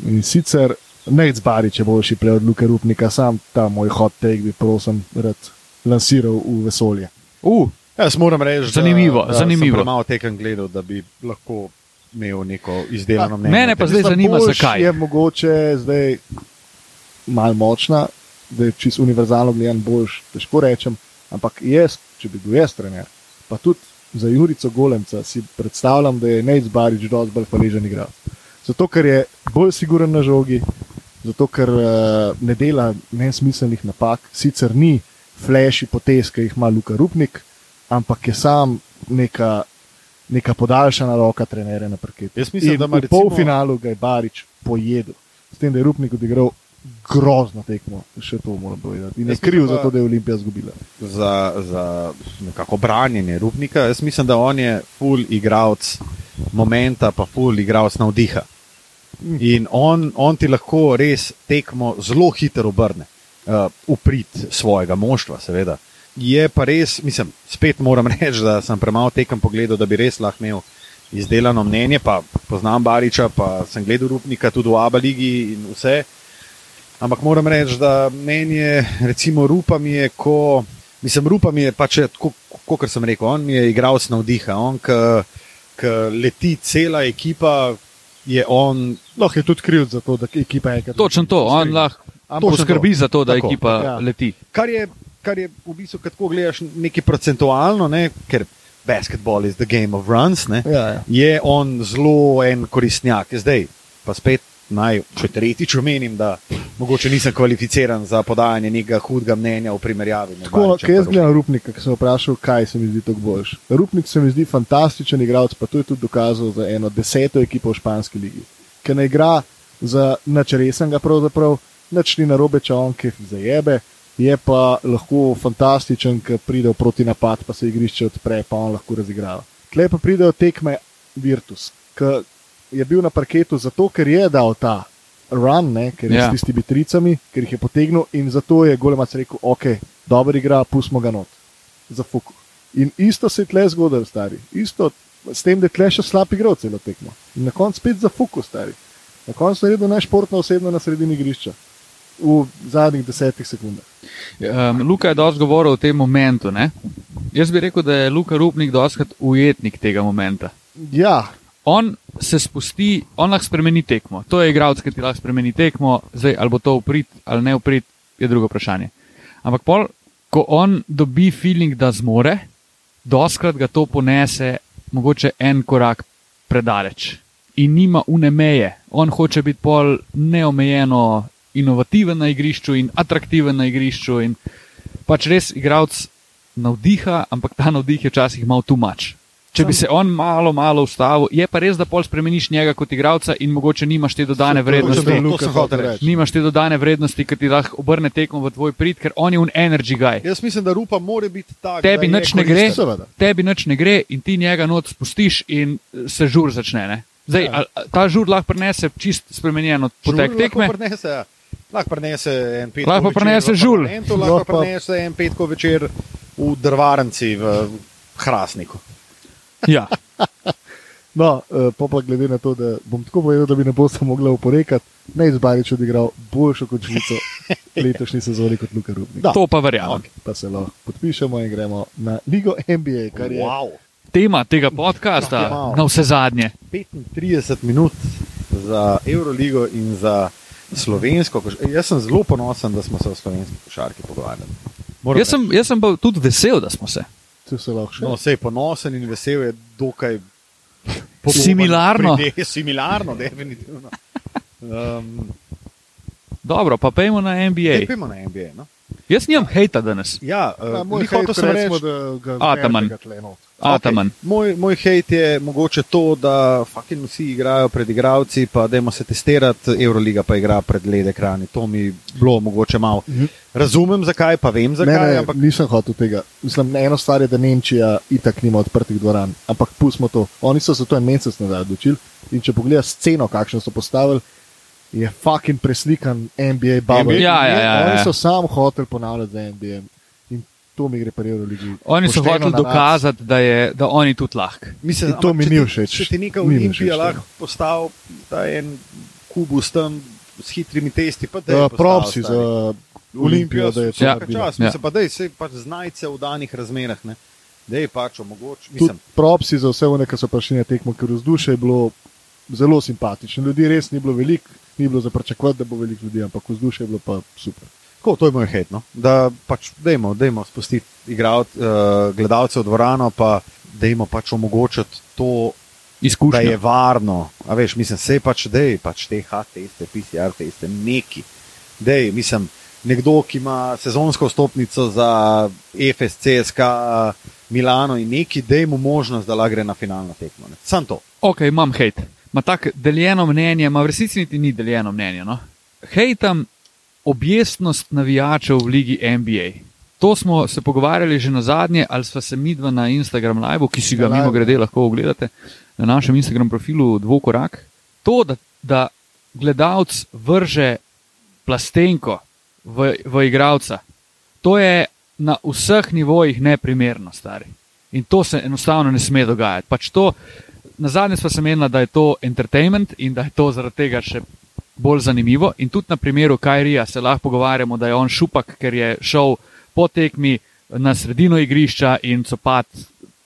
In sicer Nec Barič je boljši play od Luka Rupnika, sam ta moj hot take bi prosim rad lansiral v vesolje. Uh, Jaz moram reči, Zanimivo, da, da zanimivo. sem malo tekem gledal, da bi lahko imel neko izdelano mnenje. mene pa zdaj zanima, zakaj. Je mogoče zdaj malo močna, da je čisto univerzalno gledan boljš, težko rečem, ampak jaz, če bi bil jaz trener, pa tudi za Jurico Golemca si predstavljam, da je Nec Barič dosti bolj hvaležen igralec. Zato, ker je bolj siguren na žogi, zato, ker uh, ne dela nesmiselnih napak, sicer ni flashi potez, ki jih ima Luka Rupnik, ampak je sam neka, neka podaljšana roka trenerja na parketu. Jaz mislim, In da ima v recimo- polfinalu ga je Barič pojedel, s tem, da je Rupnik odigral grozno tekmo, še to moram povedati. In je kriv za to, da je Olimpija izgubila. za, za nekako branjenje Rupnika. Jaz mislim, da on je full igralec momenta, pa full igralec navdiha. In on, on ti lahko res tekmo zelo hitro obrne, uh, uprit svojega moštva, seveda. Je pa res, mislim, spet moram <laughs> reči, da sem premalo tekem pogledal, da bi res lahko imel izdelano mnenje. Pa poznam Bariča, pa sem gledal Rupnika tudi v Abu Leiji in vse. Ampak moram reči, da mnenje, recimo, Rupa mi je, ko, mislim, Rupa mi je pač, kot sem rekel, on mi je igralec navdiha, on, ki leti cela ekipa, je on. Lahko je tudi kriv za to, da ekipa je Točno to, on lahko poskrbi za to, da Tako, ekipa ja. leti. Kar je, kar je v bistvu, kad tako gledaš nekaj procentualno, ne, ker basketball is the game of runs, ne, Ja, ja. je on zelo en koristnjak. Zdaj, pa spet naj, če tretjič omenim, da mogoče nisem kvalificiran za podajanje nekega hudega mnenja v primerjavi. Tako, ker jaz gledam Rupnika, ki sem vprašal, kaj se mi zdi tako boljš. Rupnik se mi zdi fantastičen igralec, pa to je tudi dokazal za eno deseto ekipo v španski ligi. Ker ne igra za nič resnega, pravzaprav nič ni narobe, če on ki zajebe, je pa lahko fantastičen, ker pride v proti napad, pa se igrišče odpre, pa on lahko razigrava. Tle pa pridejo tekme Virtus, ki je bil na parketu zato, ker je dal ta run, ne, ker je Ja. s tistimi tricami, ker jih je potegnil in zato je Golemac rekel, ok, dober igra, pustimo ga not, za fuku. In isto se je tle zgodilo, stari. Isto s tem, da je tle še slab igral celo tekmo. In na koncu spet za fuku, stari. Na koncu je naredil najšportno osebno na sredini igrišča. V zadnjih desetih sekundah. Um, Luka je dosti govoril o tem momentu. Ne? Jaz bi rekel, da je Luka Rupnik dostakrat ujetnik tega momenta. Ja, On se spusti, on lahko spremeni tekmo. To je igralec, ki ti lahko spremeni tekmo, zdaj ali bo to uprit ali ne uprit, je drugo vprašanje. Ampak pol, ko on dobi feeling, da zmore, doskrat ga to ponese mogoče en korak predaleč in nima une meje. On hoče biti pol neomejeno inovativen na igrišču in atraktiven na igrišču in pač res igralec navdiha, ampak ta navdih je včasih malo tumač. Če bi se on malo, malo ustavil, je pa res, da pol spremeniš njega kot igralca in mogoče nimaš te dodane vrednosti. Nimaš te dodane vrednosti, ki ti lahko obrne tekmo v tvoj prid, ker on je un energy guy. Jaz mislim, da rupa mora biti tak. Tebi nič ne gre. Seveda. tebi nič ne gre in ti njega not spustiš in se žur začne. Ne? Zdaj, Ja. ja. ta žur lahko prinese čist spremenjeno potek tekme. Lahko prinese, ja. lahko prinese en petek. Lahko prinese žul. Lahko prinese en petek večer v drvarnici v Hrasniku. <laughs> Ja. No, uh, pa, pa glede na to, da bom tako povedal, da bi ne boste mogli oporekati, ne izbarič odigral boljšo končnico <laughs> letošnji sezoni kot Luka Rubnik. To pa verjamem. Okay, pa se lahko podpišemo in gremo na Ligo NBA, kar je Wow. Tema tega podcasta, Wow. na vse zadnje. 35 minut za Euroligo in za slovensko. koš- Jaz sem zelo ponosen, da smo se o slovenski košarki pogovarjali. Jaz sem, jaz sem pa tudi vesel, da smo se. Tu se lahko še. No, sej ponosen in vesel je dokaj Similarno. pride- Similarno, definitivno. Um, Dobro, pa pejmo na NBA. Pojmo na NBA. No? Jaz nimam hejta danes. Ja, Ja, uh, moj hotel hejt, sem recimo, reči, da ga Ataman. zmernega tle not. Okay. Moj, moj hejt je mogoče to, da fucking vsi igrajo pred igravci, pa dajmo se testirati, Euroliga pa igra pred led ekrani. To mi bilo mogoče malo. Mhm. Razumem zakaj, pa vem Ne, zakaj, ne, ampak nisem hotel tega. Mislim, eno stvar je, da Nemčija itak nima odprtih dvoran, ampak pustimo to. Oni so se to en mesec nazaj odločili in če pogledaš sceno, kakšno so postavili, je fucking preslikan NBA bubble. NBA? Ja, ja, ja, ja. Oni so sam hotel ponavljati za NBA in to mi gre pri Euroligi. Oni so hoteli dokazati, da, je, da oni tudi lahko. mislim, In to mi ni všeč. Če ti neka Olimpija lahko postavi ta en kubus tam s hitrimi testi, pa da Uh, je propsi za Olimpijo, da je to Ja. čas. Ja. Mislim pa, da je pač znajce v danih razmerah. Ne? Da je pač omogoč. Tudi Mislim, propsi za vse one, ki so prišli na tekmo, ker vzdušje je bilo zelo simpatično. Ljudi res ni bilo veliko, ni bilo za pričakovati, da bo veliko ljudi, ampak vzdušje je bilo pa super. Ko, to je moj hit. No? Da pač dajmo, dajmo spustiti uh, gledalce v dvorano, pa dajmo pač omogočiti to, da Izkušnja. je varno. A veš, mislim, se pač dej, pač te HTST, PCR teste, neki. Dej, mislim, nekdo, ki ima sezonsko stopnico za FS, CSK, Milano in neki, dej mu možnost, da lahko gre na finalno tekmo. ne. Sam to. Ok, imam hejt. Ma tako deljeno mnenje, ma v resnici niti ni deljeno mnenje. No? Hejtam objestnost navijačev v ligi NBA. To smo se pogovarjali že na zadnje, ali sva se midva na Instagram live, ki si ga Na mimo grede lahko ogledate na našem Instagram profilu Dvokorak. To, da, da gledalec vrže plastenko v, v igralca, to je na vseh nivojih neprimerno, stari. In to se enostavno ne sme dogajati. Pač to, na zadnje smo se menili, da je to entertainment in da je to zaradi tega še bolj zanimivo. In tudi na primeru Kajrija se lahko pogovarjamo, da je on šupak, ker je šel po tekmi na sredino igrišča in copat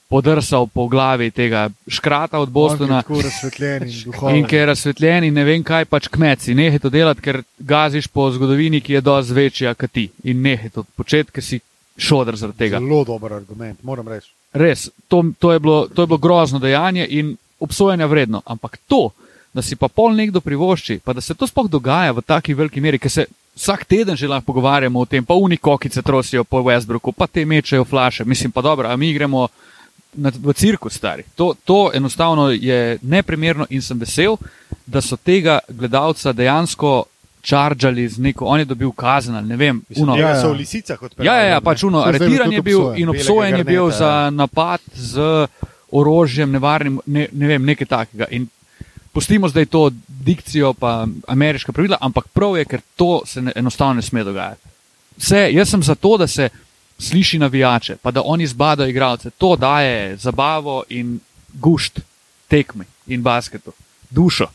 podrsal po glavi tega škrata od Bostona. Tako razsvetljen in <laughs> duhovni. In ker je razsvetljen in ne vem kaj, pač kmeci, nehaj to delati, ker gaziš po zgodovini, ki je dosti večja kot ti. In nehaj to početi, ker si šodr zaradi tega. Zelo dober argument, moram reči. Res, to, to, je bilo, to je bilo grozno dejanje in obsojanja vredno. Ampak to, da si pa pol nekdo privošči, pa da se to sploh dogaja v taki veliki meri, ker se vsak teden že lahko pogovarjamo o tem, pa unikokice trosijo po Westbrooku, pa te mečejo flaše. Mislim pa dobro, a mi gremo na, v cirkus stari. To, to enostavno je neprimerno in sem vesel, da so tega gledalca dejansko čaržali z neko, on je dobil kazen ne vem. Uno. ja, Ja, so v lisicah odpeljali. Ja, ja, ja pač uno, aretiran je bil obsojen. in obsojen je bil garneta, za ja. napad z orožjem, nevarnim, ne, ne vem, nekaj takega. In pustimo zdaj to dikcijo, pa ameriška pravila, ampak prav je, ker to se ne, enostavno ne sme dogajati. Vse, jaz sem za to, da se sliši navijače, pa da oni zbadajo igralce. To daje zabavo in gušt tekmi in basketu, dušo.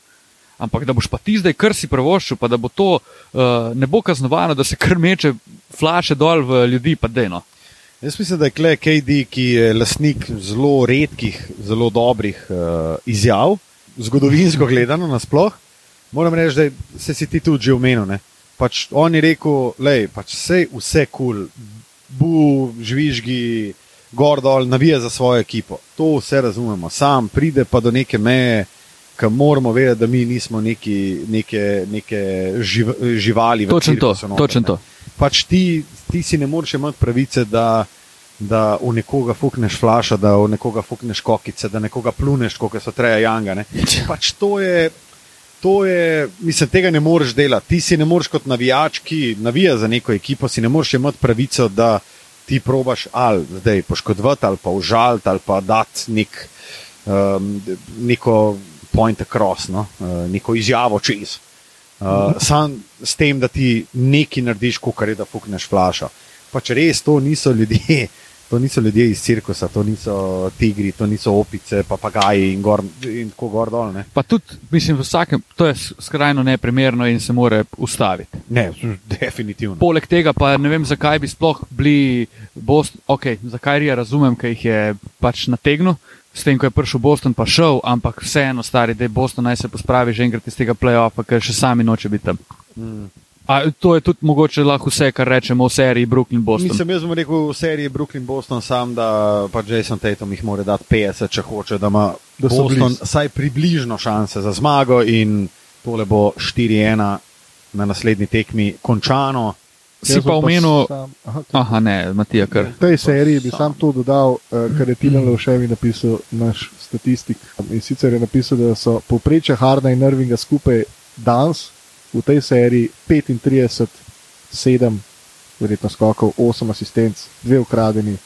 Ampak da boš pa ti zdaj kar si prvoščil, pa da bo to uh, ne bo kaznovano, da se krmeče flaše dol v ljudi, pa deno. Jaz mislim, da je Klej KD, ki je lasnik zelo redkih, zelo dobrih uh, izjav, zgodovinsko gledano nasploh. Moram reči, da se si ti tudi že omenil. Pač on je rekel, da je pač vse, vse kul, cool, bu, žvižgi, gor dol, navija za svojo ekipo. To vse razumemo. Sam pride pa do neke meje, ki moramo vedeti, da mi nismo neki, neke, neke živ, živali. Točno to. Točen to. Pač ti, ti si ne moreš imeti pravice, da, da v nekoga fukneš flaša, da v nekoga fukneš kokice, da nekoga pluneš, kot so treja janga. Pač to je. To je, mislim, tega ne moreš delati. Ti si ne moreš kot navijač, ki navija za neko ekipo, si ne moreš imeti pravico, da ti probaš ali zdaj poškodovati, ali pa užaliti, ali pa dati nek, um, neko point across, no? uh, neko izjavo čez. Uh, sam s tem, da ti nekaj narediš, kot je da fukneš flaša. Pač res to niso ljudje, to niso ljudje iz cirkusa, to niso tigri, to niso opice, papagaji in, gor, in tako gor dol. Ne? Pa tudi, mislim, v vsakem, to je skrajno neprimerno in se more ustaviti. Ne, <laughs> definitivno. Poleg tega pa ne vem, zakaj bi sploh bili Boston, ok, zakaj je razumem, ker jih je pač nategnil. S tem, ko je prišel Boston, pa šel, ampak vseeno, stari, da je Boston naj se pospravi že enkrat iz tega playoffa, ker še sami noče biti tam. Mm. A, to je tudi mogoče lahko vse, kar rečemo v seriji Brooklyn Boston. Nisem jaz rekel v seriji Brooklyn Boston, sam da pa Jason Tatum jih mora dati 50, če hoče, da ima da Boston vsaj približno šanse za zmago in tole bo 4-1 na naslednji tekmi končano. Si pa omenil, aha, ne, Matija, kar. V tej seriji bi sam to dodal, uh, kar je Tilan Lovševi napisal, naš statistik. In sicer je napisal, da so povprečje Harda in Irvinga skupaj danes v tej seriji 35, 7, verjetno skokov, 8 asistenc, 2 ukradeni,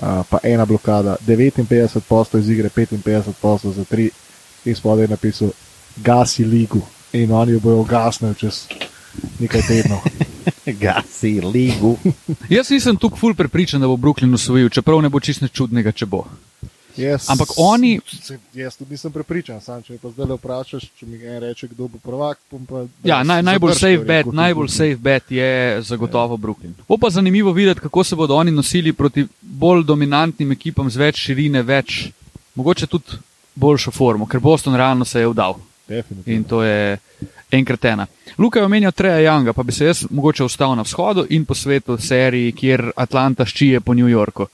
pa ena blokada, 59 postov iz igre, 55 postov za 3, in spodaj je napisal, gasi ligu in oni jo bojo gasnili čez nekaj tednov. <laughs> gasi ligu. <laughs> Jaz nisem tukaj ful prepričan, da bo Brooklyn usvojil, čeprav ne bo čisto čudnega, če bo. Yes, Ampak oni. Jaz tudi nisem prepričan, sam, če me pa zdaj vprašaš, če mi en reče, kdo bo prvak. Pa, ja, naj, najbolj safe bet, najbolj safe bet je zagotovo Brooklyn. Bo pa zanimivo videti, kako se bodo oni nosili proti bolj dominantnim ekipam z več širine, več, mogoče tudi boljšo formo, ker Boston realno se je vdal. In to je enkrat ena. Luka je omenjal Treja Younga, pa bi se jaz mogoče ostal na vzhodu in po svetu seriji, kjer Atlanta ščije po New Yorku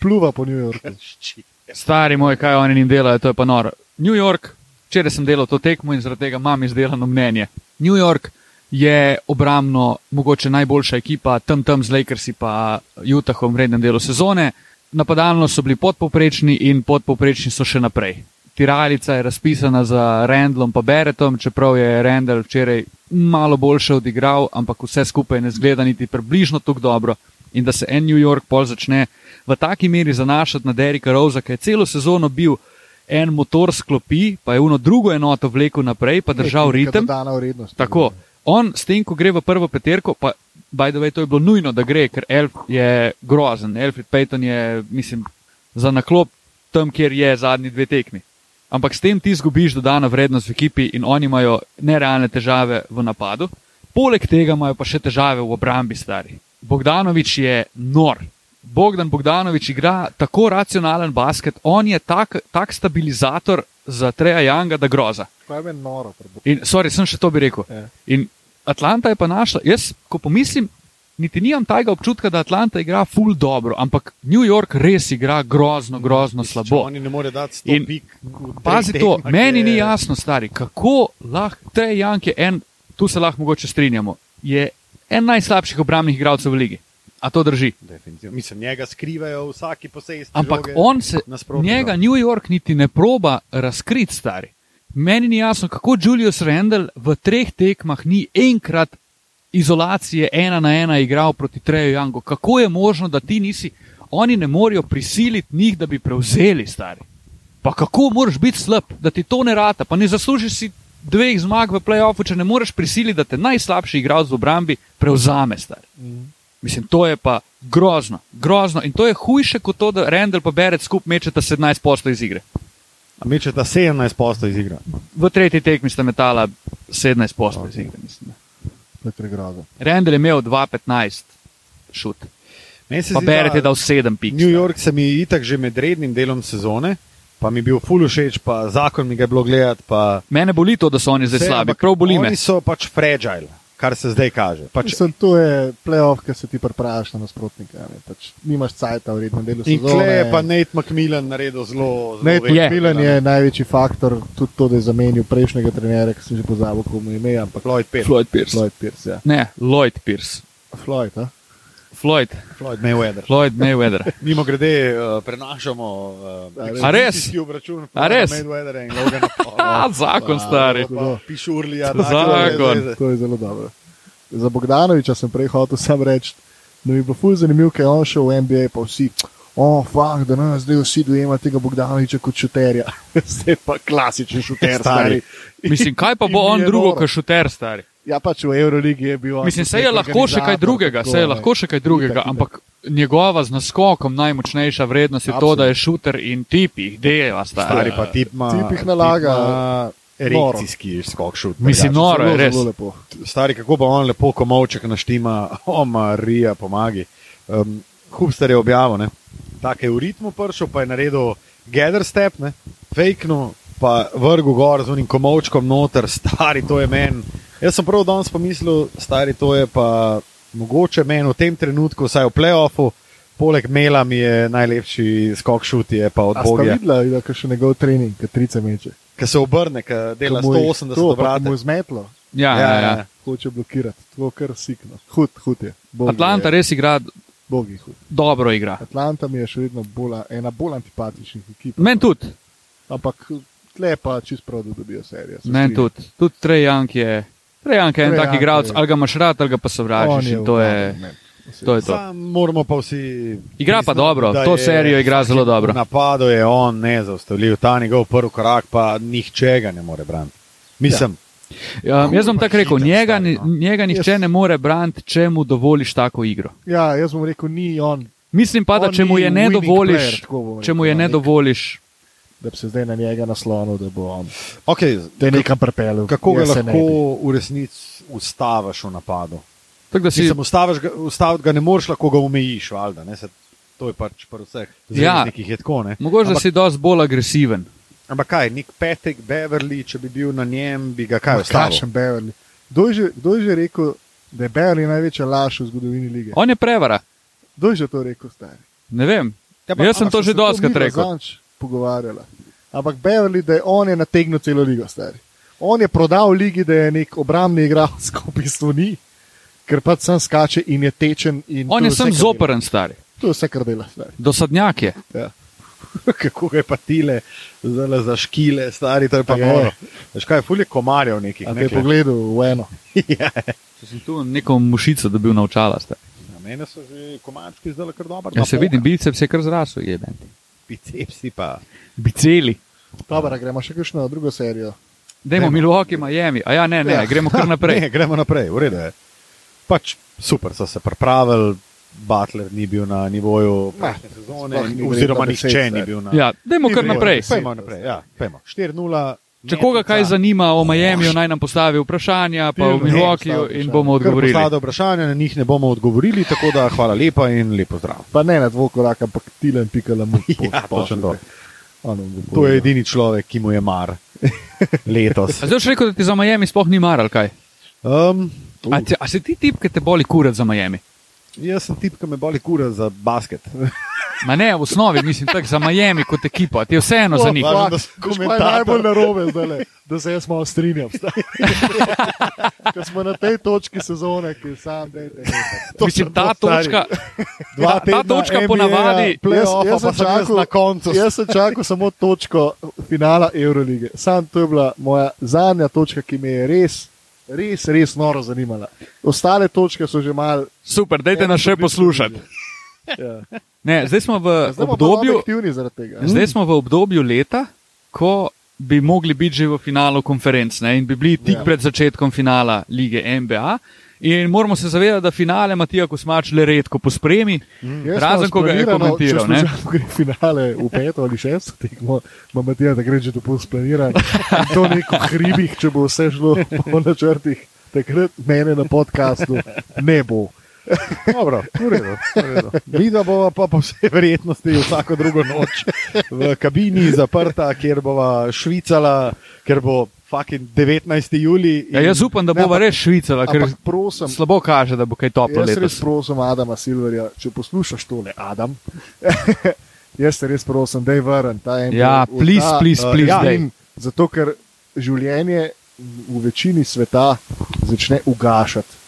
pluva po New Yorku. <laughs> Stari moj, kaj oni jim delajo, to je pa noro. New York, včeraj sem delal to tekmo in zaradi tega imam izdelano mnenje. New York je obramno mogoče najboljša ekipa, tam tam z Lakersi pa Utahom v vrednem delu sezone. Napadalno so bili podpoprečni in podpoprečni so še naprej. Tiralica je razpisana za Randlom pa Beretom, čeprav je Randall včeraj malo boljše odigral, ampak vse skupaj ne zgleda niti približno tako dobro. In da se en New York pol začne v taki meri zanašati na Derika Rosa, ki je celo sezono bil en motor sklopi, pa je uno drugo enoto vlekel naprej, pa držal ritem. Tako, on s tem, ko gre v prvo peterko, pa by the way, to je bilo nujno, da gre, ker Elf je grozen. Elfrid Payton je, mislim, za naklop tam, kjer je zadnji dve tekmi. Ampak s tem ti zgubiš dodano vrednost v ekipi in oni imajo nerealne težave v napadu. Poleg tega imajo pa še težave v obrambi, stari. Bogdanovič je nor, Bogdan Bogdanovič igra tako racionalen basket, on je tak, tak stabilizator za Treja Janga, da groza. Je noro? In, sorry, sem še to bi rekel. Je. In Atlanta je pa našla, jaz, ko pomislim, niti nimam tega občutka, da Atlanta igra full dobro, ampak New York res igra grozno, grozno slabo. Oni ne morejo dati sto pik. Pazi to, meni ni jasno, stari, kako lahko Trej Jank je en, tu se lahko mogoče strinjamo, je en najslabših obrambnih igralcev v ligi. A to drži? Mislim, njega skrivajo vsaki posebej. Ampak on se, njega New York niti ne proba razkriti, stari. Meni ni jasno, kako Julius Randall v treh tekmah ni enkrat izolacije ena na ena igral proti Treju Jangu. Kako je možno, da ti nisi, oni ne morejo prisiliti njih, da bi prevzeli, stari. Pa kako moraš biti slab, da ti to ne rata, pa ne zaslužiš si dveh zmag v playoffu, če ne moreš prisiliti, da te najslabši igralec v obrambi prevzame, stari. Mm. Mislim, to je pa grozno, grozno. In to je hujše kot to, da Randall pa Berec skupaj mečeta 17 posto iz igre. Mečeta 17 posto iz igre. V tretji tekmi sta metala 17 posto iz igre, mislim. To je pregrozno. Randall je imel 2-15 šut, pa Beret je da dal 7 pik. New York se mi itak že med rednim delom sezone, pa mi je bil full všeč, pa zakon mi ga je bilo gledati. pa Mene boli to, da so oni zdaj slabi, prav boli me. Oni so pač fragile, kar se zdaj kaže. Pač, Mislim, to je playoff, ki se ti pripraviš na nasprotnika. Ne? Pač nimaš cajta v rednem delu in kle je pa Nate McMillan naredil zelo, zelo Nate veliko. Je. McMillan je največji faktor, tudi to, da je zamenil prejšnjega trenera, ki sem že pozabil, kako mu je ime, ampak Floyd Pierce. Floyd Pierce. Floyd Pierce. Ja. Ne, Lloyd Pierce. Floyd, a? Floyd, Floyd Mayweather. Floyd Mayweather. <laughs> Mimo grede, uh, prenašamo uh, A res? obračun A res? Mayweathera in Logana Paula. <laughs> zakon stari. Hudo. Pišurlija, Zakon. To je zelo dobro. Za Bogdanoviča sem prej hotel sam reči, da mi bilo ful zanimivo, ker je on šel v NBA, pa vsi. O, oh, fakt, da nas zdaj vsi dojema tega Bogdanoviča kot šuterja. <laughs> zdaj pa klasičen šuter, Stari. stari. Mislim, kaj pa bo on drugo, kot šuter stari? Ja, pač v Euroligi je bil. Mislim, se je lahko še kaj drugega, tako, se je lahko še kaj drugega, Itak, itak. ampak njegova z naskokom najmočnejša vrednost je to, Absolutno. da je šuter in tip jih deva stari. Stari pa tip ima. Tip jih nalaga tip ima Erekcijski skok šut. Mislim, drugače. noro je, res. zelo lepo. Stari, kako pa on lepo komovček naštima, o Marija, pomagi. Um, Hubster je objavil, ne. Tako je v ritmu prišel, pa je naredil gather step, ne, fejknu, pa vrgu gor z unim komovčkom noter, stari, to je meni. Jaz sem prav danes pomislil, stari, to je pa mogoče meni v tem trenutku, vsaj v playoffu, poleg Mela mi je najlepši skok šut, je pa od Boga. videla, da je še njegov trening, ki trice meče. Ki se obrne, ki dela je- 180 to, pa obratov. Mu je zmetlo, Ja, ja, ja. hoče blokirati, to kar sikno. Hud, hud je. Bogi Atlanta je. res igra, Bogi hud. dobro igra. Atlanta mi je še vedno bolj, ena bolj antipatičnih ekip. Meni tudi, Ampak tle pa čist prav, da dobijo serijo. se meni tudi. Tudi Trey Young je, Young je en tak igralec, ali ga imaš rad, ali ga pa sovražiš. To je, to je to. Moramo pa vsi. Igra pa dobro, to je serijo igra zelo dobro. V napadu je on nezaustavljiv, ta njegov prvi korak pa nihče ga ne more braniti. Mislim, Um, jaz bom tako rekel, njega, no. njega nihče Jaz- ne more braniti, če mu dovoliš tako igro. Ja, jaz bom rekel, ni on, Mislim pa, da če mu je ne dovoliš, player, če mu je rekel, ne dovoliš, da bi se zdaj na njega naslonil, da bo on okay, te nekam pripeljal. kako ga lahko v resnici ustaviš v napadu? tako da si Mislim, ustaviš ga, ustaviti ga ne moreš, lahko ga omejiš, valjda. Ne? Se, to je pač pri vseh Ja. zvezdnikih je tako. Ne? mogoče, Ampak- si dosti bolj agresiven. Ampak kaj, nek petek Beverly, če bi bil na njem, bi ga kaj ustavil? Kdo je, že, kdo je že rekel, da je Beverly največja laž v zgodovini lige? On je prevara, Kdo je že to rekel, stari? ne vem. Ja, pa- Jaz sem to že doskrat rekel. zadnjič pogovarjala. Ampak Beverly, da je on je nategnil celo ligo, stari. On je prodal ligi, da je nek obrambni igralec, <laughs> ko v bistvu ni, ker pač sam skače in je tečen. in On je sem zoperen, stari. To je vse, kar dela, stari. Dosadnjak je. Ja. <laughs> kako je pa tile zelo zaškile, stari, to je pa je? noro. Veš kaj, fulje komarjev nekih. A te Ne, je pogledal v eno. <laughs> ja, Če sem tu neko mušico dobil na očala. stari. na mene so že komarčki zdaj kar dobro. Ja, se vidim, biceps je kar zrasel, jeben. Bicepsi pa. Biceli. Dobro, gremo še kakšno drugo serijo. Dajmo. Milwaukee, Miami. A ja, ne, ne, Ja. gremo kar <laughs> naprej. Ne, gremo naprej, v redu je. Pač super so se pripravili, Butler ni bil na nivoju prejšnje sezone, oziroma nihče ni bil na. Ja, dajmo kar naprej. Pejmo naprej, ja, pejmo. 4-0. Če koga kaj zanima o Miamiju, naj nam postavi vprašanja, pa o Milwaukeeju in bomo odgovorili. Postavite vprašanja, na njih ne bomo odgovorili, tako da hvala lepa in lepo zdrav. Pa ne na dvokorak, ampak tilen pikala mu. Ja, točno to. Bo To je edini človek, ki mu je mar <laughs> letos. Zdaj boš rekel, da ti za Miami sploh ni mar ali kaj? Um, A, ti, a si ti tip, ki te boli kurat za Miami? Jaz sem tip, ki me boli kura za basket. Ma ne, v osnovi mislim tako za Miami kot ekipo, ti je vseeno za njih. Važno, da je komentator. najbolj narobe zdaj, da se jaz malo strinjam. <laughs> Ker smo na tej točki sezone, ki sam dejte. Mislim, ta točka, ta, ta točka ponavadi. Play-offa Jaz- jaz pa sem čakal- na koncu. Jaz sem čakal samo točko finala Eurolige. Sam to je bila moja zadnja točka, ki me je res, res, res noro zanimala. Ostale točke so že mal. Super, dajte nas še poslušati. Ja. Ne, zdaj smo v Zdaj obdobju, zdaj smo v obdobju leta, ko bi mogli biti že v finalu konferenc ne, in bi bili tik Ja. pred začetkom finala lige NBA. In moramo se zavedati, da finale Matija Kosmač le redko pospremi, Jaz razen ko ga je splanirano, komentiral. Če gre finale v peto ali šesto tekmo, ima Matija takrat že to splaniran. In To neko hribih, če bo vse šlo po načrtih, takrat mene na podkastu ne bo. Dobro, v redu. v redu. Vidva bova pa po vsej verjetnosti vsako drugo noč v kabini zaprta, kjer bova švicala, ker bo fucking 19. juli. Ja, jaz upam, da bo res švicala, ker prosim, slabo kaže, da bo kaj toplo jaz res letos. prosim Adama Silverja, če poslušaš tole, Adam. <laughs> jaz te res prosim, da je vrn ta en. Ja, v please, ta, please, please, ja, daj. in Zato, ker življenje v večini sveta začne ugašati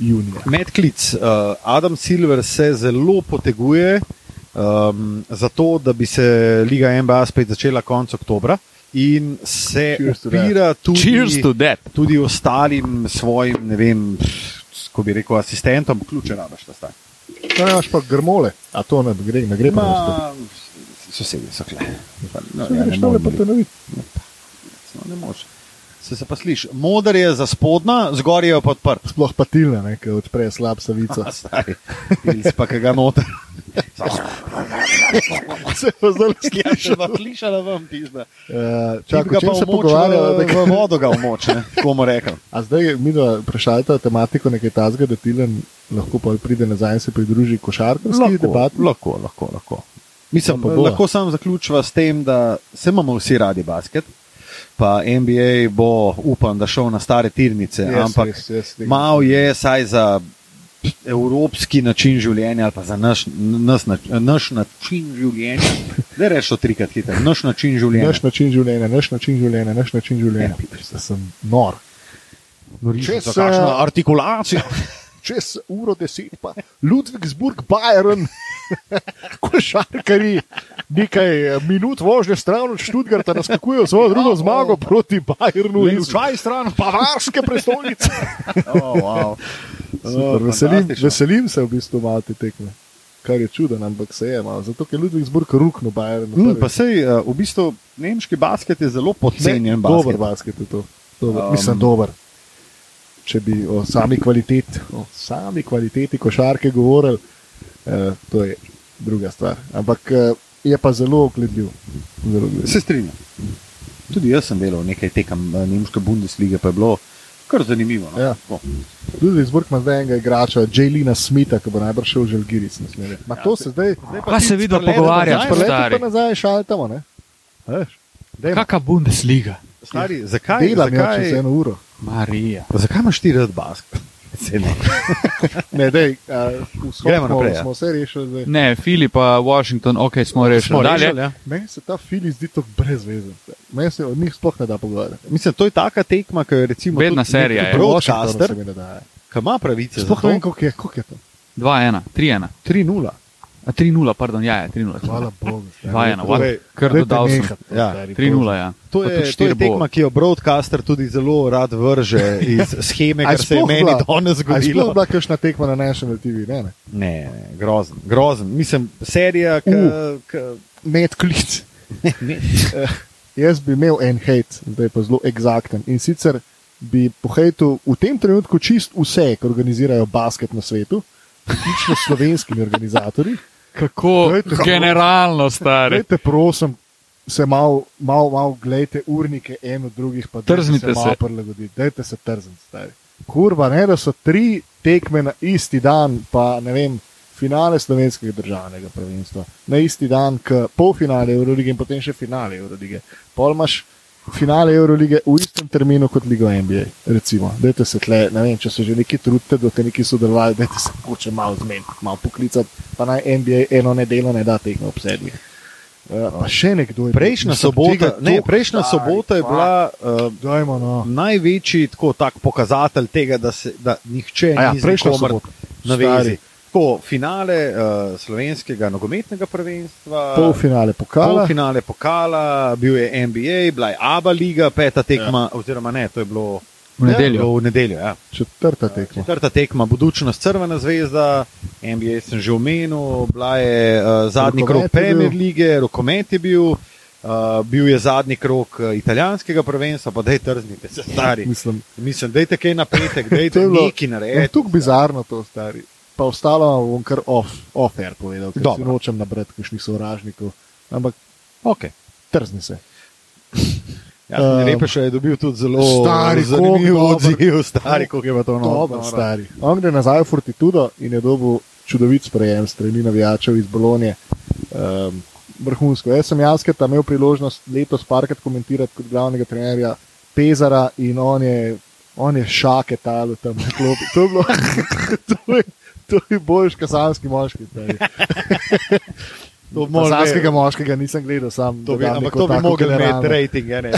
junija. Medklic. Uh, Adam Silver se zelo poteguje um, za to, da bi se Liga NBA spet začela konec oktobra in se Cheers upira tudi, tudi ostalim svojim, ne vem, ko bi rekel, asistentom, ključe rabaš ta staj. To imaš pa grmole, a to ne gre, ne gre pa na to. Ma, sosedje so kle. No, ja, ne greš tole, pa morem te ne vidi. No, ne moreš. Se, se pa sliši. Moder je za spodnja, zgoraj je pa odprt. Sploh pa tilne, ne, ki odpre slab savico. <laughs> Pils pa ga noter. <laughs> Se pa zdaj <laughs> sliši. Še pa slišala vam, pizda. Uh, Čak Čakaj, pa se pogovarjava? v, v vodo ga umoč? Komu rekel. A zdaj mi dva vprašajta tematiko nekaj tazga, da Tilen lahko pa pride nazaj in se pridruži košarkarski debati. lahko, lahko, lahko. Mislim, Pa lahko sam zaključiva s tem, da se imamo vsi radi basket. Pa NBA bo, upam, da šel na stare tirnice, Yes, ampak yes, yes, tega mal se- je saj za evropski način življenja ali pa za naš, naš, naš način življenja. Ne rečeš to trikrat hitro, naš način življenja. Naš način življenja, naš način življenja, naš način življenja. Da sem nor. Če Čez, se kakšna eh, artikulacija. Čez uro deset pa Ludvigsburg, Bayern, <laughs> košarkari, nekaj eh, minut vožnje stran od Študgarta naskakujejo svojo drugo zmago proti Bayernu in čaj stran. Bavarske prestolnice. <laughs> Oh, wow. Super, veselim, veselim se v bistvu malo te tekme. Kar je čuden, ampak se je malo. Zato, ker Ludvigsburg ruknu Bayernu. Mm, pa sej, uh, v bistvu nemški basket je zelo podcenjen. Ne, basket. Dober basket je to. Dober, um, mislim, dober. Če bi o sami kvaliteti, o sami kvaliteti košarke govorili, eh, to je druga stvar. Ampak eh, je pa zelo ogledljiv. Zelo. Se strinjam. Tudi jaz sem delal nekaj tekem eh, nemške Bundeslige, pa je bilo kar zanimivo. No? Ja. Tako. Ludvigsburg ima zdaj enega igrača, Jaylina Smitha, ki bo najbrž šel v Žalgiris. naslednje. Ma to se zdaj, Pa se vidva pogovarjaš, pa leto stari. pa nazaj šaltamo, ne? A Veš? Dajmo. Kakšna Bundesliga? Stari, zakaj, Delam jo čez eno uro. Marija. zakaj imaš ti rad basket? Saj <laughs> ne. Ne, dej, uh, Gremo naprej, ja. Smo vse rešili zdaj. Ne, Filip, pa Washington, ok, smo rešili. Smo Dalje. rešili, ja. Meni se ta film zdi tako brezvezen. Meni se od njih sploh ne da pogovarjati. Mislim, to je taka tekma, ki je recimo Bedna tudi serija je. Broadcaster, se ne da. ki ima pravice Sploh ne vem, to. koliko je, koliko je to. 2-1, 3-1. 3-0. A 3-0, pardon, ja, ja 3-0. Hvala Bogu. stari. 2-1, Torej, kar dodal sem. nehati, Ja, stari, 3-0, ja. To je, to je tekma, ki jo broadcaster tudi zelo rad vrže iz <laughs> scheme, kar se je meni danes A je zgodilo. bila kakšna tekma na National TV? Ne, ne. Ne, ne, grozen, grozen. Mislim, serija, ki. Uh. ki- Medklic. <laughs> ne, Jaz bi imel en hate, zdaj pa zelo eksakten. In sicer bi pohejtil v tem trenutku čist vse, ki organizirajo basket na svetu, vključno s slovenskimi organizatorji. Kako Dajte, generalno, stari. Dajte, prosim, se malo mal, mal gledajte urnike en od drugih, pa Trznite se. malo se. prilagoditi. Dajte se trzniti, stari. Kurva, ne da so tri tekme na isti dan, pa ne vem, finale slovenskega državnega prvenstva, na isti dan, k polfinale Eurolige in potem še finale Eurolige. Pol imaš finale Eurolige v istem terminu kot Ligo NBA. Recimo, dajte se tle, ne vem, če se že neki trudite, da te neki sodelovali, dajte se mogoče malo zmeniti, malo poklicati, pa naj NBA eno nedeljo ne da tekme ob sedmih. Uh, pa še nekdo je prejšnja sobota, ne, prejšnja Stari, sobota je bila uh, Dajmo, no. največji tako, tak pokazatelj tega, da, se, da nihče A ja, ni prejšnja sobota. na Stari. Tako, finale uh, slovenskega nogometnega prvenstva. Polfinale pokala. Polfinale pokala, bil je NBA, bila je ABA liga, peta tekma, ja. oziroma ne, to je bilo V nedeljo. bilo v nedeljo ja. Četrta tekma. Četrta tekma, budučnost Crvena zvezda, NBA sem že omenil, bila je uh, zadnji Rokomet krok. Premier lige, rokomet je bil, Uh, bil je zadnji krok italijanskega prvenstva, pa da je trznite, se stari. Mislim, Mislim, da je nekaj na petek, <laughs> da je To nekaj je narediti. tukaj bizarno to stari. Pa ostalo bom kar off, off-air povedal, ker Dobro. si nočem nabrati kakšnih sovražnikov. Ampak Okay. trzni se. <laughs> Ja, Um, um, Repeš je dobil tudi zelo Stari, zanimiv koliko odziv, stari, koliko je to novo. On gre nazaj v Fortitudo in je dobil čudovit sprejem strani navijačev iz Bolonije. Um, vrhunsko. Jaz sem Jasketa imel priložnost letos parkrat komentirati kot glavnega trenerja Pezara in on je, on je šake talo tam na klopi. To je bilo, <laughs> to je, to je boljš kasanski moški. <laughs> Kasanskega moškega nisem gledal, sam To bi, ampak to bi mogel imeti rating, ene.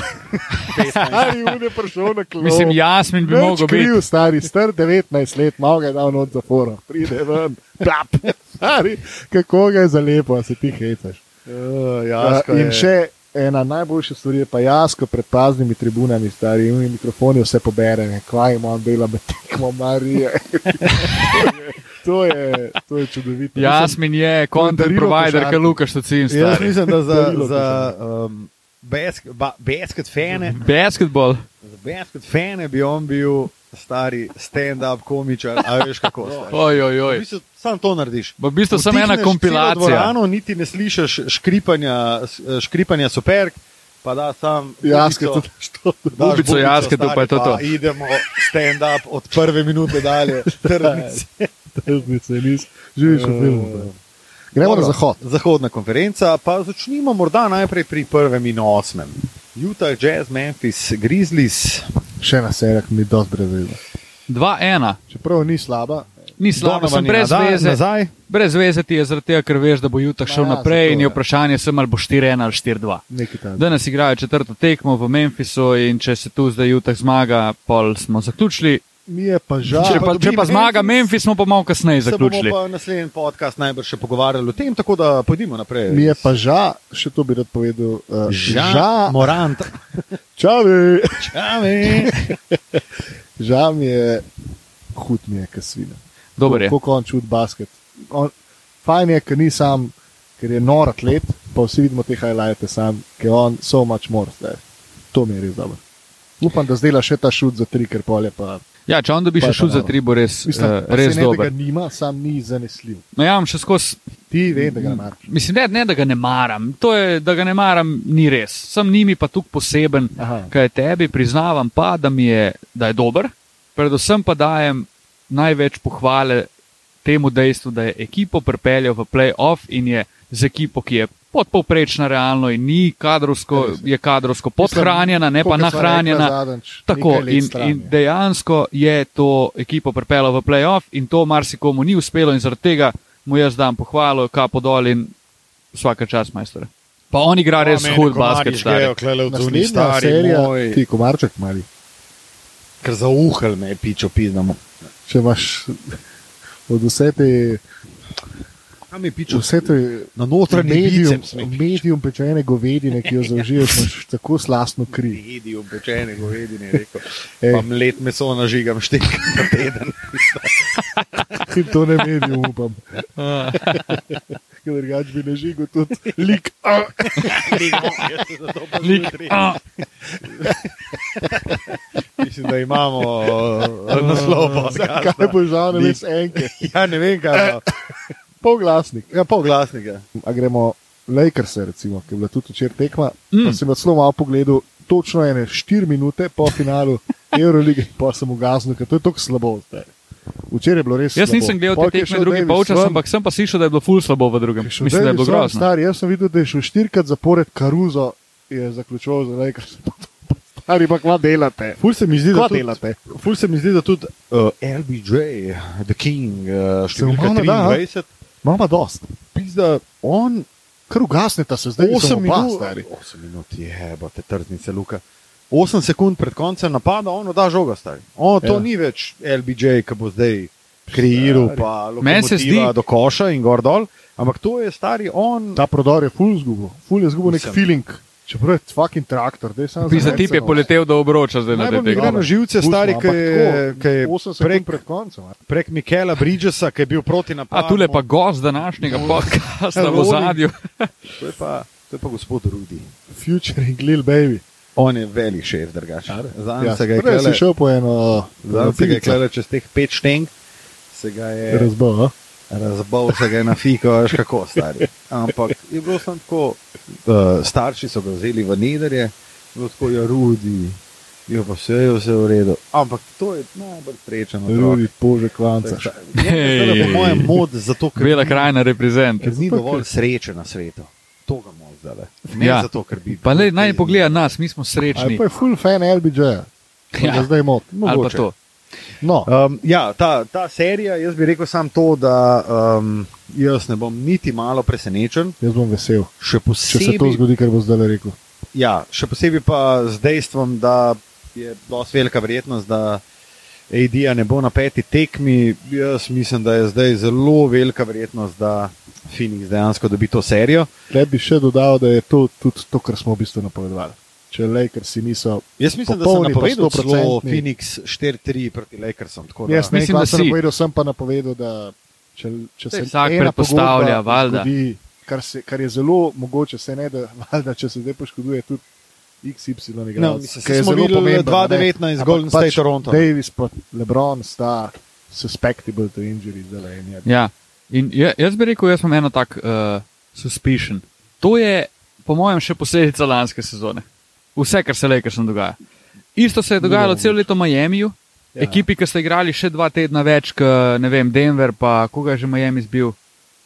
15. Stari, on je prišel na klop. Mislim, Jasmin bi mogel biti. kriv, stari, star 19 let, malo ga je dal noč zapora, pride ven, tap, <laughs> stari, kako ga je zalepo, se ti hecaš. Uh, Ja, in še ena najboljša stvar je pa jasko pred paznimi tribunami, stari, in mikrofoni vse pobere, ne, kvaj imam dela med tekmo Marije. <laughs> to, je, to je čudovito. Jasmin je content darilo provider, košarki. ki Lukaš Tocin. Jaz mislim, da za, Darilo za um, basket, ba, basket fane, Basketball. za basket fane bi on bil stari stand-up komičar, a veš kako. stari. <laughs> Oj, oj, V oj. bistvu Sam to narediš. V bistvu sem ena kompilacija. Dvorano, niti ne slišiš škripanja, škripanja superk, pa da sam. Jaske, bubico- tudi što. daš bubico bubico, Jasketu, stari, pa je to to. Idemo stand-up od prve minute dalje. <laughs> Trdnice. Tržnice, nis, živiš v filmu. Eh, Gremo Dobro, na zahod. Zahodna konferenca, pa začnimo morda najprej pri prvem in osmem. Utah, Jazz, Memphis, Grizzlies. Še ena serija, ki mi je dosti brez veze. 2-1. Čeprav ni slaba, Ni slabo, sem brez nazaj- veze. Nazaj. Brez veze ti je zaradi tega, ker veš, da bo Jutah šel ja, naprej zato in je je. vprašanje, sem ali bo 4-1 ali 4-2. nekaj tam. Danes igrajo četrto tekmo v Memphisu in če se tu zdaj Jutah zmaga, pol smo zaključili. Mi je pa žal, Če pa, dobi če pa zmaga Memphis, smo pa malo kasneje Se zaključili. bomo pa naslednji podcast najbrž še pogovarjali o tem, tako da pojdimo naprej. mi je pa žal, še to bi rad povedal. Uh, Ža, Morant. <laughs> čavi, Čave. <laughs> žal mi je, hud mi je, kasvina. Dober je. Kako on čut basket. On, fajn je, ker ni sam, ker je nor atlet, pa vsi vidimo te highlighte sam, ker je on so much more. Zdaj. To mi je res dobro. Upam, da zdaj še ta šut za tri, ker polje pa. Ja, če on dobi še šut za tri, bo res, Mislim, uh, res se ne, da dober. ga nima, sam ni zanesljiv. No, ja, še skozi. Ti veš, da ga maraš. Mislim, ne, ne, da ga ne maram. To je, da ga ne maram, ni res. Sem njimi pa tukaj poseben, Aha. kaj tebi priznavam pa, da, mi je, da je dober. Predvsem pa dajem največ pohvale temu dejstvu, da je ekipo pripeljal v playoff in je z ekipo, ki je podpovprečna realno in ni kadrovsko, je kadrovsko podhranjena, ne pa nahranjena. Tako, in, in je. dejansko je to ekipo pripeljal v playoff in to marsikomu ni uspelo in zaradi tega mu jaz dam pohvalo, kapo dol in vsaka čas majstor. Pa on igra res hud basket. stari. Naslednja serija, ti komarček mali. Ker za uhel me je pičo piznamo. Če imaš od vse te, Kam je pičo? vse te Na notranji medium, biceps mi piče. medium pečene govedine, ki jo zaužiješ, imaš tako slastno kri. Medium pečene govedine, je rekel. Ej. Pa mlet meso nažigam štek na teden. <laughs> In to ne medium, upam. <laughs> Ker drugač bi nažigal tudi lik. Lik, a, <laughs> Mislim, da imamo uh, naslov. Kaj bo žal, ne veš enke. Ja, ne vem, kaj pa. Polglasnik. Ja, polglasnik je. A gremo Lakers, recimo, ki je bila tudi včeraj tekma. Mm. Sem jo zelo malo pogledal, točno ene 4 minute po finalu <laughs> Eurolige, pa sem ugasnil, ker to je tako slabo. Zdaj. Včeraj je bilo res. jaz slabo. nisem gledal te tekme drugi Davis polčas, ampak sem pa slišal, da je bilo ful slabo v drugem. Mislim, da je bilo Davis grozno. Star, jaz sem videl, da je šel štirikrat zapored Karuzo, je zaključoval za Lakers. Stari pa kva delate. Ful se mi zdi, Kva da tudi, delate. ful se mi zdi, da tudi uh, LBJ, The King, uh, številka malo da, a? 23, Imamo dost. pizda, on Kar ugasnete se zdaj, 8 8 minut. Stari. 8 minut je, bo te trdnice, Luka. 8 sekund pred koncem napada, on da žoga stari. On, to Ja. ni več LBJ, ki bo zdaj kreiral, pa lokomotiva zdi- do koša in gor dol, ampak to je stari on. Ta prodor je full zgubil. Full je zgubil nek feeling. Čeprav je fucking traktor, da je samo Pisa tip je poletel do obroča zdaj na Najbolj te mi gre na živce, stari, ki je, ki je 8 sekund prek, pred koncem. a? prek Mikela Bridgesa, ki je bil proti napadu. A tule pa gost današnjega podcasta v zadju. <laughs> To je pa, To je pa gospod Rudi. Futuring Lil Baby. On je velik šef, drugače. Zanj Ja, se ga je klele, šel po eno zanj se ga je klele čez teh pet šteng, se ga je razbal. Razbal, se ga je na fiko, veš kako stari. Ampak je bilo samo tako, uh, starši so ga vzeli v nederje, bilo tako je Rudi, je pa vse je vse v redu. Ampak to je najbolj srečen. Rudi Pože Kvanca. Je pa po mojem mod, zato ker Bela krajina reprezent. ker ni dovolj sreče na svetu. To ga moramo zdaj. Ne Ja. ja. zato, ker bi. Pa le, naj pogleda nas, mi smo Ali srečni. pa je full fan LBJ-ja. Ja. Ja. Zdaj mot. Ali pa Mogoče. to. No, Um, ja, ta, ta serija, jaz bi rekel samo to, da um, jaz ne bom niti malo presenečen. jaz bom vesel, Še če se to posebej, zgodi, kar bo zdaj rekel. ja, še posebej pa z dejstvom, da je dosti velika verjetnost, da AD-ja ne bo na peti tekmi. Jaz mislim, da je zdaj zelo velika verjetnost, da Phoenix dejansko dobi to serijo. Le bi še dodal, da je to tudi to, kar smo v bistvu napovedovali. Če Lakersi niso. Jaz mislim, Popolni da pa sem napovedal celo 100%. Phoenix 4-3 proti Lakersom. tako da- Jaz ne Mislim, da kaj sem si. napovedal, sem pa napovedal, da če, če se vsak predpostavlja, valjda. zgodi, kar, se, kar je zelo mogoče, se ne da, valjda, če se zdaj poškoduje tudi XY No, igralec. mislim, ki je zelo. 2019 Ampak Golden State pač Toronto. Davis pa LeBron sta susceptible to injury zdaj. in je- Ja. In ja- jaz bi rekel, jaz imam eno tak uh, suspicion. To je, po mojem, še posledica lanske sezone. Vse, kar se Lakersom dogaja. Isto se je dogajalo celo leto v Miamiju, Ja. ekipi, ki sta igrali še dva tedna več, kot ne vem, Denver, pa koga je že Miami zbil,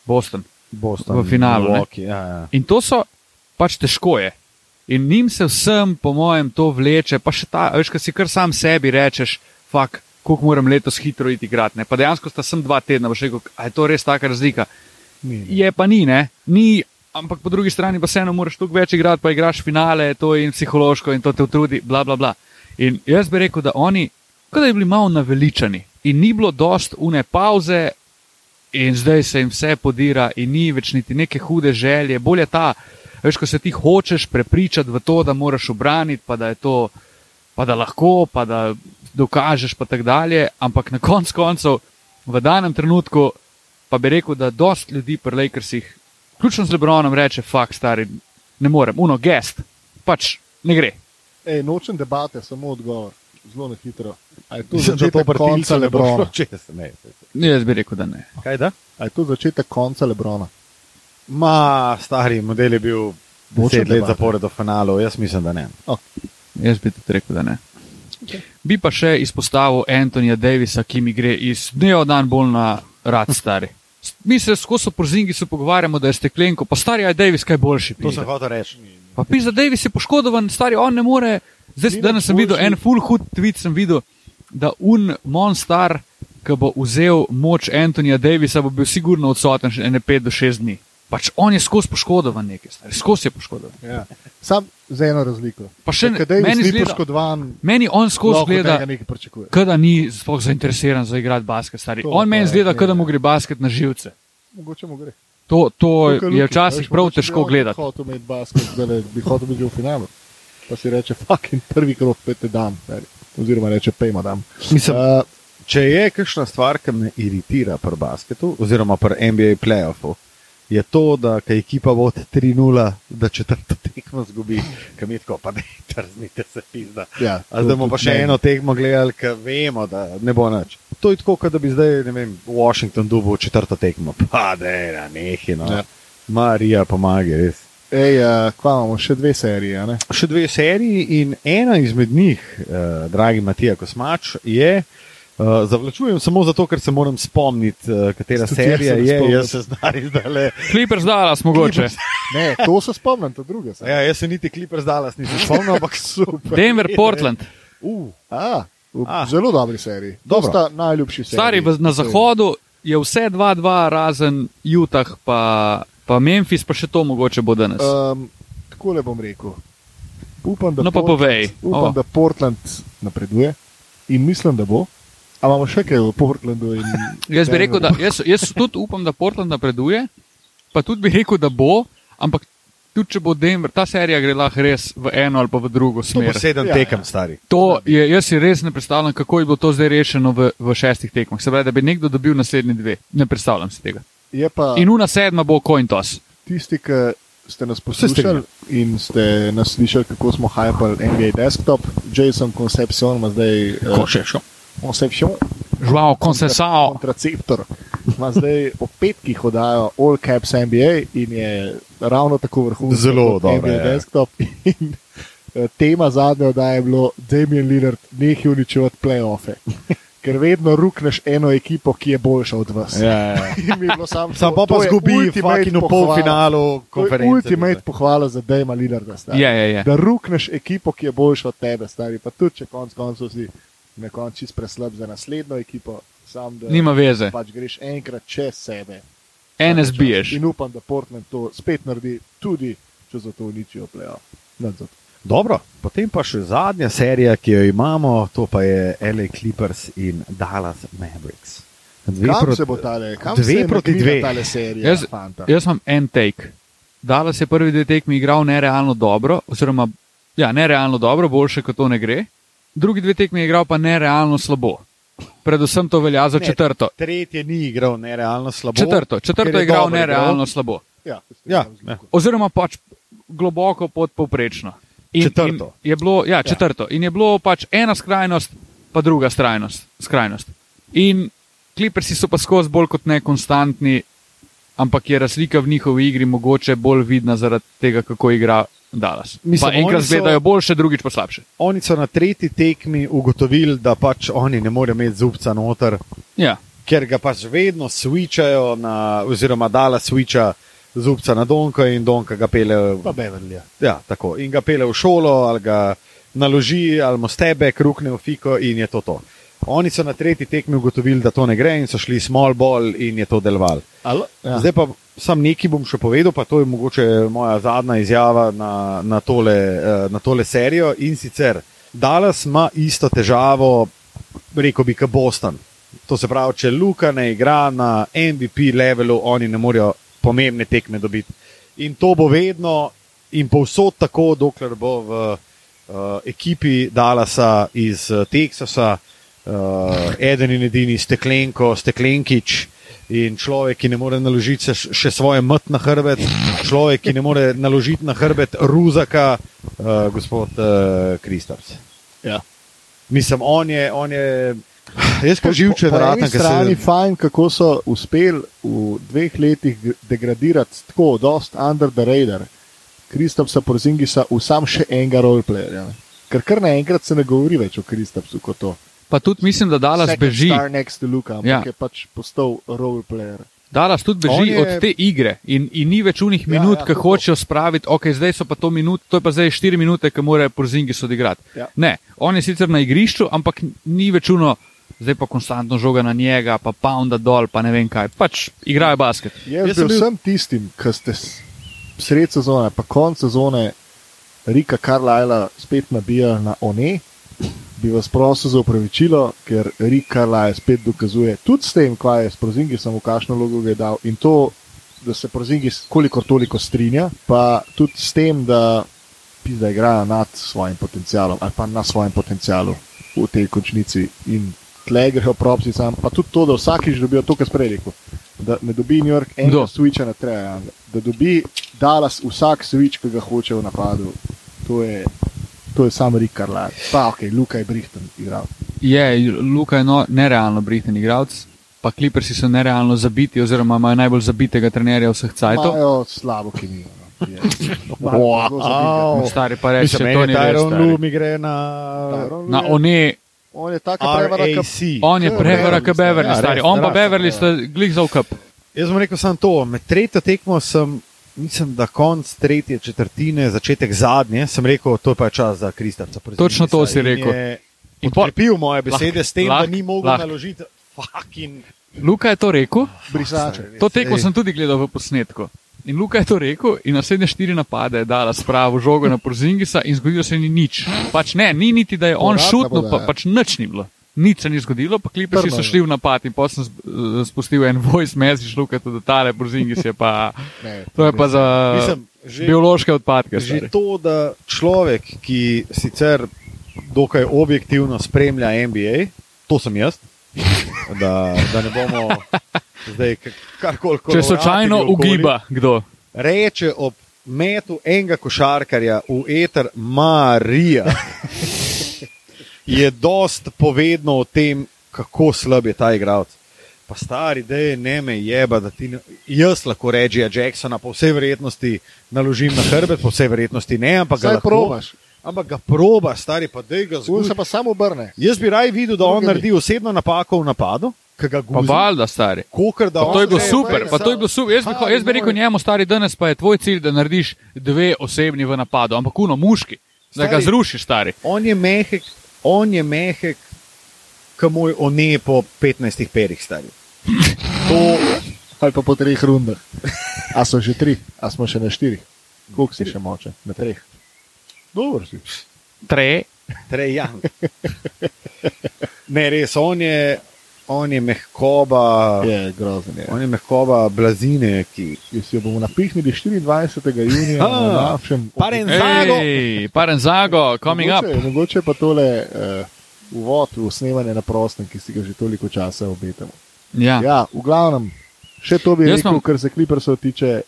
Boston. Boston, v finalu. Milwaukee, Ja, ja. In to so pač težko je. In njim se vsem, po mojem, to vleče, pa še ta, veš, ko si kar sam sebi rečeš, fak, koliko moram letos hitro iti igrati. ne. Pa dejansko sta sem dva tedna, boš rekel, a je to res taka razlika. Ni. Je pa ni, ne, ni, ampak po drugi strani pa vseeno moraš tukaj več igrati, pa igraš finale, to je in psihološko in to te utrudi, bla, bla, bla. In jaz bi rekel, da oni, kot da bi bili malo naveličani in ni bilo dost une pauze, in zdaj se jim vse podira, in ni več niti neke hude želje. Bolje ta, veš, ko se ti hočeš prepričati v to, da moraš obraniti, pa da je to, pa da lahko, pa da dokažeš, pa tako dalje. Ampak na koncu koncev, v danem trenutku, pa bi rekel, da dost ljudi pri Lakersih, ključno z Lebronom, reče: Fak, stari, ne morem, uno, gest, pač ne gre. Ej, nočem debate, samo odgovor. Zelo na hitro. A je to začetek konca <laughs> ne Lebrona? čez. Ne. Jaz bi rekel, da ne. Kaj da? A je to začetek konca Lebrona? Ma, stari model je bil 10 let zapored v finalu, jaz mislim, da ne. Jaz bi tudi rekel, da ne. Bi pa še izpostavil Antonija Davisa, ki mi gre iz dneva v dan bolj na rad stari. Mi se skozi porzingi se pogovarjamo, da je steklenko, pa stari je Davis kaj boljši. To sem pizda. hotel reči. Pa pisa, Davis je poškodovan, stari on ne more. Zdaj Ni danes sem videl en full hud tweet, sem videl, da un monstar, ki bo vzel moč Antonija Davisa, bo bil sigurno odsoten še ene 5 do 6 dni. Pač on je skozi poškodovan nekaj, stari, skozi je poškodovan. Ja. Sam z eno razliko. Pa še ne- meni ni zgleda- poškodovan, Meni on skozi gleda. Kada ni sploh zainteresiran za igrati basket, stari. To On meni je, zgleda, da mu gre basket na živce. Mogoče mu gre. To, to Tukaj je včasih prav težko gledati. Hotel imeti basket, zdaj bi hotel biti v finalu. Pa si reče, fucking prvi krok pete dam. Oziroma reče, pejmo dam. Mislim, Uh, Če je kakšna stvar, ki me iritira pri basketu, oziroma pri NBA playoffu, je to, da ko ekipa vodi 3-0, da četrto tekmo zgubi, kam je tako, pa ne, trznite se pizda. ja, A zdaj bomo pa še eno tekmo gledali, ker vemo, da ne bo nič. To je tako, kot da bi zdaj, ne vem, Washington dubil četrto tekmo. Pa je na nehi, no. Ja. Ja. Marija pomaga, res. Ej, uh, kva imamo še dve serije, ne? Še dve seriji in ena izmed njih, eh, dragi Matija Kosmač, je. Uh, zavlačujem samo zato, ker se moram spomniti, uh, katera Tudi serija je. spomnim. Jaz se zdaj zdaj le. Clippers Dallas mogoče. <laughs> Ne, to se spomnim, to druge. se. Ja, jaz se niti Clippers Dallas nisem spomnil, ampak <laughs> super. Denver, Portland. Uh, A, v Ah. zelo dobri seriji. To Dobro. sta najljubši seriji. Stari v, na zahodu je vse 2-2, razen Utah, pa, pa Memphis, pa še to mogoče bo danes. Um, tako le bom rekel. Upam, da, No, pa Portland- povej. upam O. da Portland napreduje in mislim, da bo. A imamo še kaj v Portlandu? In Jaz bi rekel, da jaz, jaz tudi upam, da Portland napreduje, pa tudi bi rekel, da bo, ampak tudi če bo Denver, ta serija gre lahko res v eno ali pa v drugo to smer. sedem Ja, tekem, ja. stari. To je, jaz si res ne predstavljam, kako je bilo to zdaj rešeno v, v šestih tekmah. Se pravi, da bi nekdo dobil naslednji dve. Ne predstavljam si tega. Je pa In una sedma bo coin toss. tisti, ki ste nas poslušali in ste nas slišali, kako smo hypali NBA desktop. Jason Concepcion ima zdaj uh, še šel. Concepcion, Žval, konsesao. kontraceptor. Ima zdaj po petkih oddajo All Caps NBA in je ravno tako vrhunski. Zelo dobro, NBA ja. desktop. <laughs> In, eh, tema zadnje oddaje je bilo Damien Lillard, nehi uničevati playoffe. <laughs> Ker vedno rukneš eno ekipo, ki je boljša od vas. Ja, ja. <laughs> Je bilo samo Sam pa to pa je zgubi fucking v polfinalu je konference. ultimate pohvala za Dejma Lillarda. stari. Je, je, je. Da rukneš ekipo, ki je boljša od tebe, stari. Pa tudi, če konc koncev si na koncu čist preslab za naslednjo ekipo, sam da Nima veze. pač greš enkrat čez sebe. Enes biješ. In upam, da Portland to spet naredi, tudi če za to uničijo zato. Dobro, potem pa še zadnja serija, ki jo imamo, to pa je LA Clippers in Dallas Mavericks. Dve Kam proti- se bo tale, kam dve se proti dve. tale serija? Jaz, fanta? jaz imam en take. Dallas je prvi dve tekmi igral nerealno dobro, oziroma ja, nerealno dobro, boljše kot to ne gre. Drugi dve tekmi je igral pa nerealno slabo. Predvsem to velja za Ne, četrto. Tretje ni igral nerealno slabo. Četrto, četrto je je igral dobro igral. nerealno slabo. Ja, Ja, ja. Oziroma pač globoko podpovprečno. In, Četrto. In je bilo, ja, četrto. In je bilo pač ena skrajnost, pa druga skrajnost. skrajnost. In klipersi so pa skozi bolj kot ne konstantni, ampak je razlika v njihovi igri mogoče bolj vidna zaradi tega, kako igra Dallas. Mislim, pa enkrat gledajo boljše, drugič pa slabše. Oni so na tretji tekmi ugotovili, da pač oni ne morejo imeti zubca noter, Ja. ker ga pač vedno switchajo, na, oziroma dala switcha zubca na Donka in Donka ga pele. Pa Beverly. Ja, tako. In ga pele v šolo, ali ga naloži, ali mu stebe, krukne v fiko in je to to. Oni so na tretji tekmi ugotovili, da to ne gre in so šli small ball in je to delovalo. Ja. Zdaj pa sam nekaj bom še povedal, pa to je mogoče moja zadnja izjava na, na, tole, eh, na tole serijo. In sicer Dallas ima isto težavo, rekel bi, kot Boston. To se pravi, če Luka ne igra na MVP levelu, oni ne morejo pomembne tekme dobiti. In to bo vedno in povsod tako, dokler bo v uh, ekipi Dallasa iz uh, Teksasa, uh, eden in edini steklenko, steklenkič. In človek, ki ne more naložiti se še svoje mt na hrbet, človek, ki ne more naložiti na hrbet Ruzaka, uh, gospod uh, Kristers. Ja. Mislim, on je, on je jaz pa živčen, po raten, eni ker strani se. fajn, kako so uspeli v dveh letih degradirati tako, dost under the radar, Kristopsa Porzingisa v sam še enega roleplayerja. Ker kar naenkrat se ne govori več o Kristopsu kot to. Pa tudi mislim, da Dallas Second beži. Star next to Luka, ampak Ja. je pač postal roleplayer. Dallas tudi beži je- od te igre in, in ni več unih Ja, minut, ja, ja, ki to- hočejo spraviti, ok, zdaj so pa to minut, to je pa zdaj štiri minute, ki morajo Porzingis odigrati. Ja. Ne, on je sicer na igrišču, ampak ni več uno, zdaj pa konstantno žoga na njega, pa pounda dol, pa ne vem kaj. Pač igrajo basket. Jaz, Jaz sem bil bil- vsem tistim, ki ste sred sezone, pa konc sezone, Rika Karlajla spet nabijali na ONE, bi vas prosil za upravičilo, ker Rik Karlajl spet dokazuje, tudi s tem, kaj je s Prozingisom, v kakšno vlogo ga je dal in to, da se Prozingis kolikor toliko strinja, pa tudi s tem, da pizda igrajo nad svojim potencialom ali pa na svojem potencialu v tej končnici in tle grejo propsi sam, pa tudi to, da vsakič dobijo to, kar sprej rekel. Da ne dobi New York enega switcha na Treja, da dobi Dallas vsak switch, ki ga hoče v napadu. To je, to je sam Rick Carlisle. Pa ok, Luka je Brihten igral. Je, Luka je no, nerealno brihten igralec, pa klipersi so nerealno zabiti, oziroma imajo najbolj zabitega trenerja vseh cajtov. Imajo slabo kemijo. no, je. <laughs> Wow. Zelo zabitega. Stari pa reče, Mislim, to meni ni je res. Tyron stari. Lu mi gre na Na je- one, On je taka prevara, kot RAC. on je prevara, kot Beverly, ja, stari. res, On pa Beverly sta glih za ukup. Jaz bom rekel samo to. Med tretjo tekmo sem, mislim, da konc tretje četrtine, začetek zadnje, sem rekel, to je pa čas za Kristapca. Točno to si rekel. In podkrepil moje besede Lahko- s tem, da lahko- ni mogel lahko. naložiti fucking. Luka je to rekel, brisače. to tekmo sem tudi gledal v posnetku. In Luka je to rekel, in naslednje štiri napade je dala spravo žogo na Porzingisa, in zgodilo se ni nič. Pač ne, ni niti, da je on šutnil, pa podaja. pač nič ni bilo. Nič se ni zgodilo, pa so je. šli v napad in potem sem eh, spustil en voice message, Luka, tudi tale Porzingis je pa, Ne, to je pa za Mislim, že- biološke odpadke. Že stari. to, da človek, ki sicer dokaj objektivno spremlja NBA, to sem jaz, <laughs> da, da ne bomo zdaj karkoli. Če slučajno koloratili okoli, ugiba kdo. Reče ob metu enega košarkarja v eter Marija, <laughs> je dost povedno o tem, kako slab je ta igralec. Pa stari, da je ne me jeba, da ti jaz lahko rečem, Jacksona po vsej verjetnosti naložim na hrbet, po vsej verjetnosti ne, ampak ga Saj lahko probaš. Ampak ga proba, stari pa da ga zgubi. se pa samo obrne. Jaz bi raj videl, da on Drugi. naredi osebno napako v napadu, ga Pa valjda, stari. Kokr, da Pa to je bilo super, pa to je bilo super. Jaz bi, Stari jaz bi rekel njemu, stari, danes pa je tvoj cilj, da narediš dve osebni v napadu, ampak uno muški, da ga Stari- zrušiš, stari. On je mehek, on je mehek, kot moj one po 15 perih stari. To, Ali pa po treh rundah. A so že tri, a smo še na štirih. Koliko si še moče? Na treh. Dobro si. Tre, Trejan. Ne, res, on je, on je mehkoba, Je grozen. Je. on je mehkoba blazine, ki. Jaz jo bomo napihnili 24. junija A, na našem. Paren Zago. Ej, Parenzago, coming up. mogoče, Mogoče pa tole uh, uvod v snemanje na prostem, ki si ga že toliko časa obetamo. Ja. Ja, v glavnem, še to bi Jaz rekel, imam- kar se Clippersov tiče.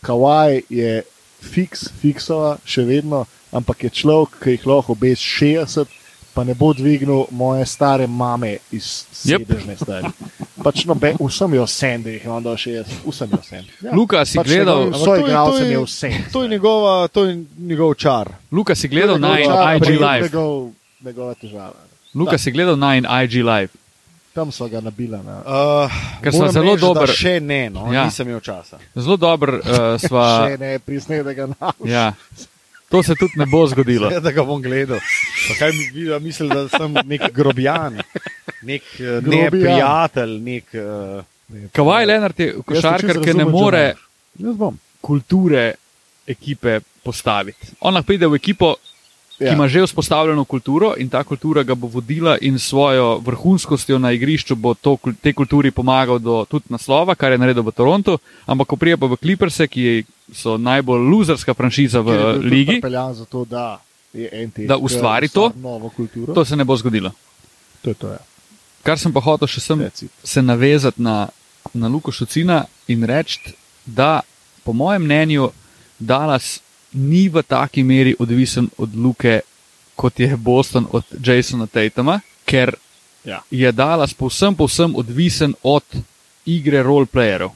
Kawaj je fiks, fiksova, še vedno, ampak je človek, ki jih lahko obes 60, pa ne bo dvignil moje stare mame iz sedežne stari. Pač no, be, vsem je vse, da jih imam do 60, vsem je vse. Ja. Luka, si gledal, Vso Ampak to je- to igralcem je- je vse. To je, njegova, to je njegov čar. Luka, si gledal To je čar, IG pa je Live. Njegov, njegova težava. Luka, si gledal Nine IG Live. Tam so ga nabila. Na, Uh, Ker sva zelo dober- Še ne, no, Ja. nisem imel časa. Zelo dobro uh, sva. <laughs> še ne, prisne, da ga na. Ja. To se tudi ne bo zgodilo. Ja, <laughs> da ga bom gledal. Pa kaj mi videl, mislim, da sem nek grobjan, nek uh, neprijatelj, nek. Uh, Kavaj Leonard je košarkar, ki ne more kulture ekipe postaviti. On lahko pride v ekipo, ki Ja. ima že vzpostavljeno kulturo in ta kultura ga bo vodila in s svojo vrhunskostjo na igrišču bo to, tej kulturi pomagal do tudi naslova, kar je naredil v Torontu, ampak ko prije pa v Clipperse, ki so najbolj luzerska franšiza v ligi, to, da, tek, Da ustvari eh, to. novo kulturo. to se ne bo zgodilo. to to. Ja. Kar sem pa hotel še sem se navezati na, na Luko Šucina in reči, da po mojem mnenju Dallas ni v taki meri odvisen od Luke, kot je Boston od Jasona Tatuma, ker Ja. je Dallas povsem, povsem odvisen od igre roleplayerov.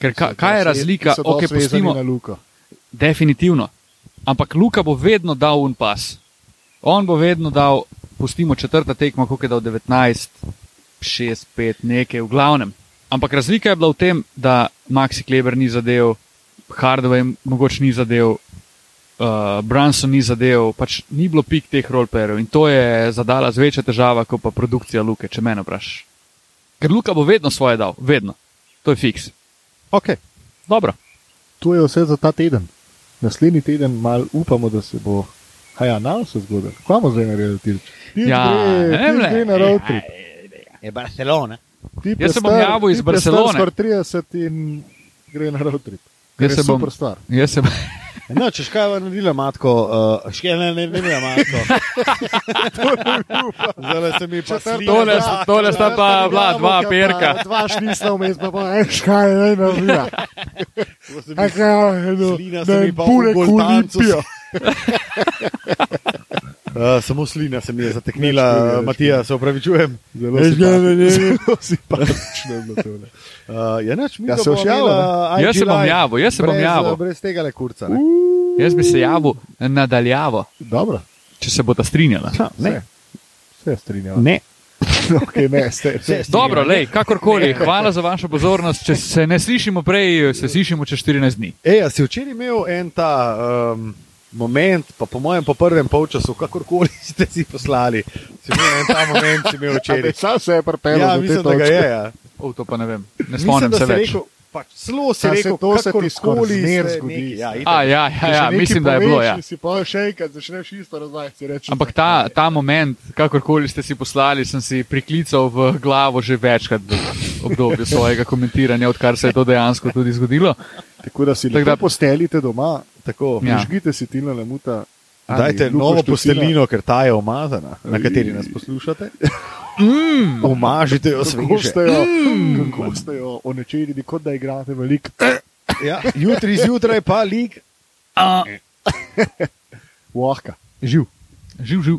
Ker ka, kaj je razlika, So ok, dosti vezani pustimo, na Luko. definitivno. Ampak Luka bo vedno dal un pas. On bo vedno dal, pustimo četrta tekma, koliko je dal 19, 6, 5, nekaj, v glavnem. Ampak razlika je bila v tem, da Maxi Kleber ni zadev, Hardway mogoče ni zadev, uh, Branson ni zadev, pač ni bilo pik teh roleplayerjev in to je zadala zvečja težava, kot pa produkcija Luke, če me vprašaš. Ker Luka bo vedno svoje dal, vedno. To je fiks. Okay. Dobro. To je vse za ta teden. Naslednji teden mal upamo, da se bo. Haja, nam se zgodi. Kaj bomo zdaj naredili? Tilč Ja, gre, ne vem, gre na road trip. Je Barcelona. Tip Jaz je se bom star- javil iz je Barcelone. star Skoraj 30 in gre na road trip. Kar Jaz je se bom- super stvar. Jaz se No, če škaj je naredila matko, uh, škaj ne, ne, ne, ne, matko. <laughs> Zdaj se mi pa slina. Tole, tole sta pa bila dva Ja, perka. Dva šnisla vmes, pa pa eš kaj ne navija. <laughs> Slina se mi pa v Boltancu. Uh, <laughs> samo slina se mi je zateknila, Več ne, več Matija, ne. se upravičujem. Zelo Veš, simpatično. Zelo simpatično je. Uh, je nač, mi Ja, se boš javil, Jaz se bom javil, jaz se bom brez, javil. uh, Brez tega le kurca. Ne? Jaz bi se javil nadaljavo, Dobro. če se bo ta strinjala. Ha, ne. Vse strinjam. ne. <laughs> Okay, ne, ste, ste. <laughs> Dobro, lej, kakorkoli, hvala za vašo pozornost. Če se ne slišimo prej, se slišimo čez 14 dni. Ej, si včeraj imel en ta um, moment, pa po mojem po prvem polčasu, kakorkoli <laughs> ste si poslali, si imel en ta moment, si imel <laughs> včeraj. Sam se je pripeljal. Ja, mislim, da ga je. Ja. O, to pa ne vem, ne spomnim se več. rekel, pač, zelo Ja, se rekel, to se ti kakorkoli skoraj zmer se zgodi. Ja. A, ja, ja, ja mislim, da je bilo. Ja. Si pa še enkrat začneš isto razvajati. Ampak ta, ta moment, kakorkoli ste si poslali, sem si priklical v glavo že večkrat v obdobju svojega komentiranja, odkar se je to dejansko tudi zgodilo. Tako da si Tako lepo da- postelite doma, Tako. Ja. prižgite si tilno lemuta. Dajte novo postelino, ker ta je umazana, na kateri nas poslušate. Mm, Umažite jo Kako ste jo, kako ste jo onečerili, kot da igrate velik. Ja, jutri zjutraj pa lik. <laughs> Vahka. Živ. živ, živ.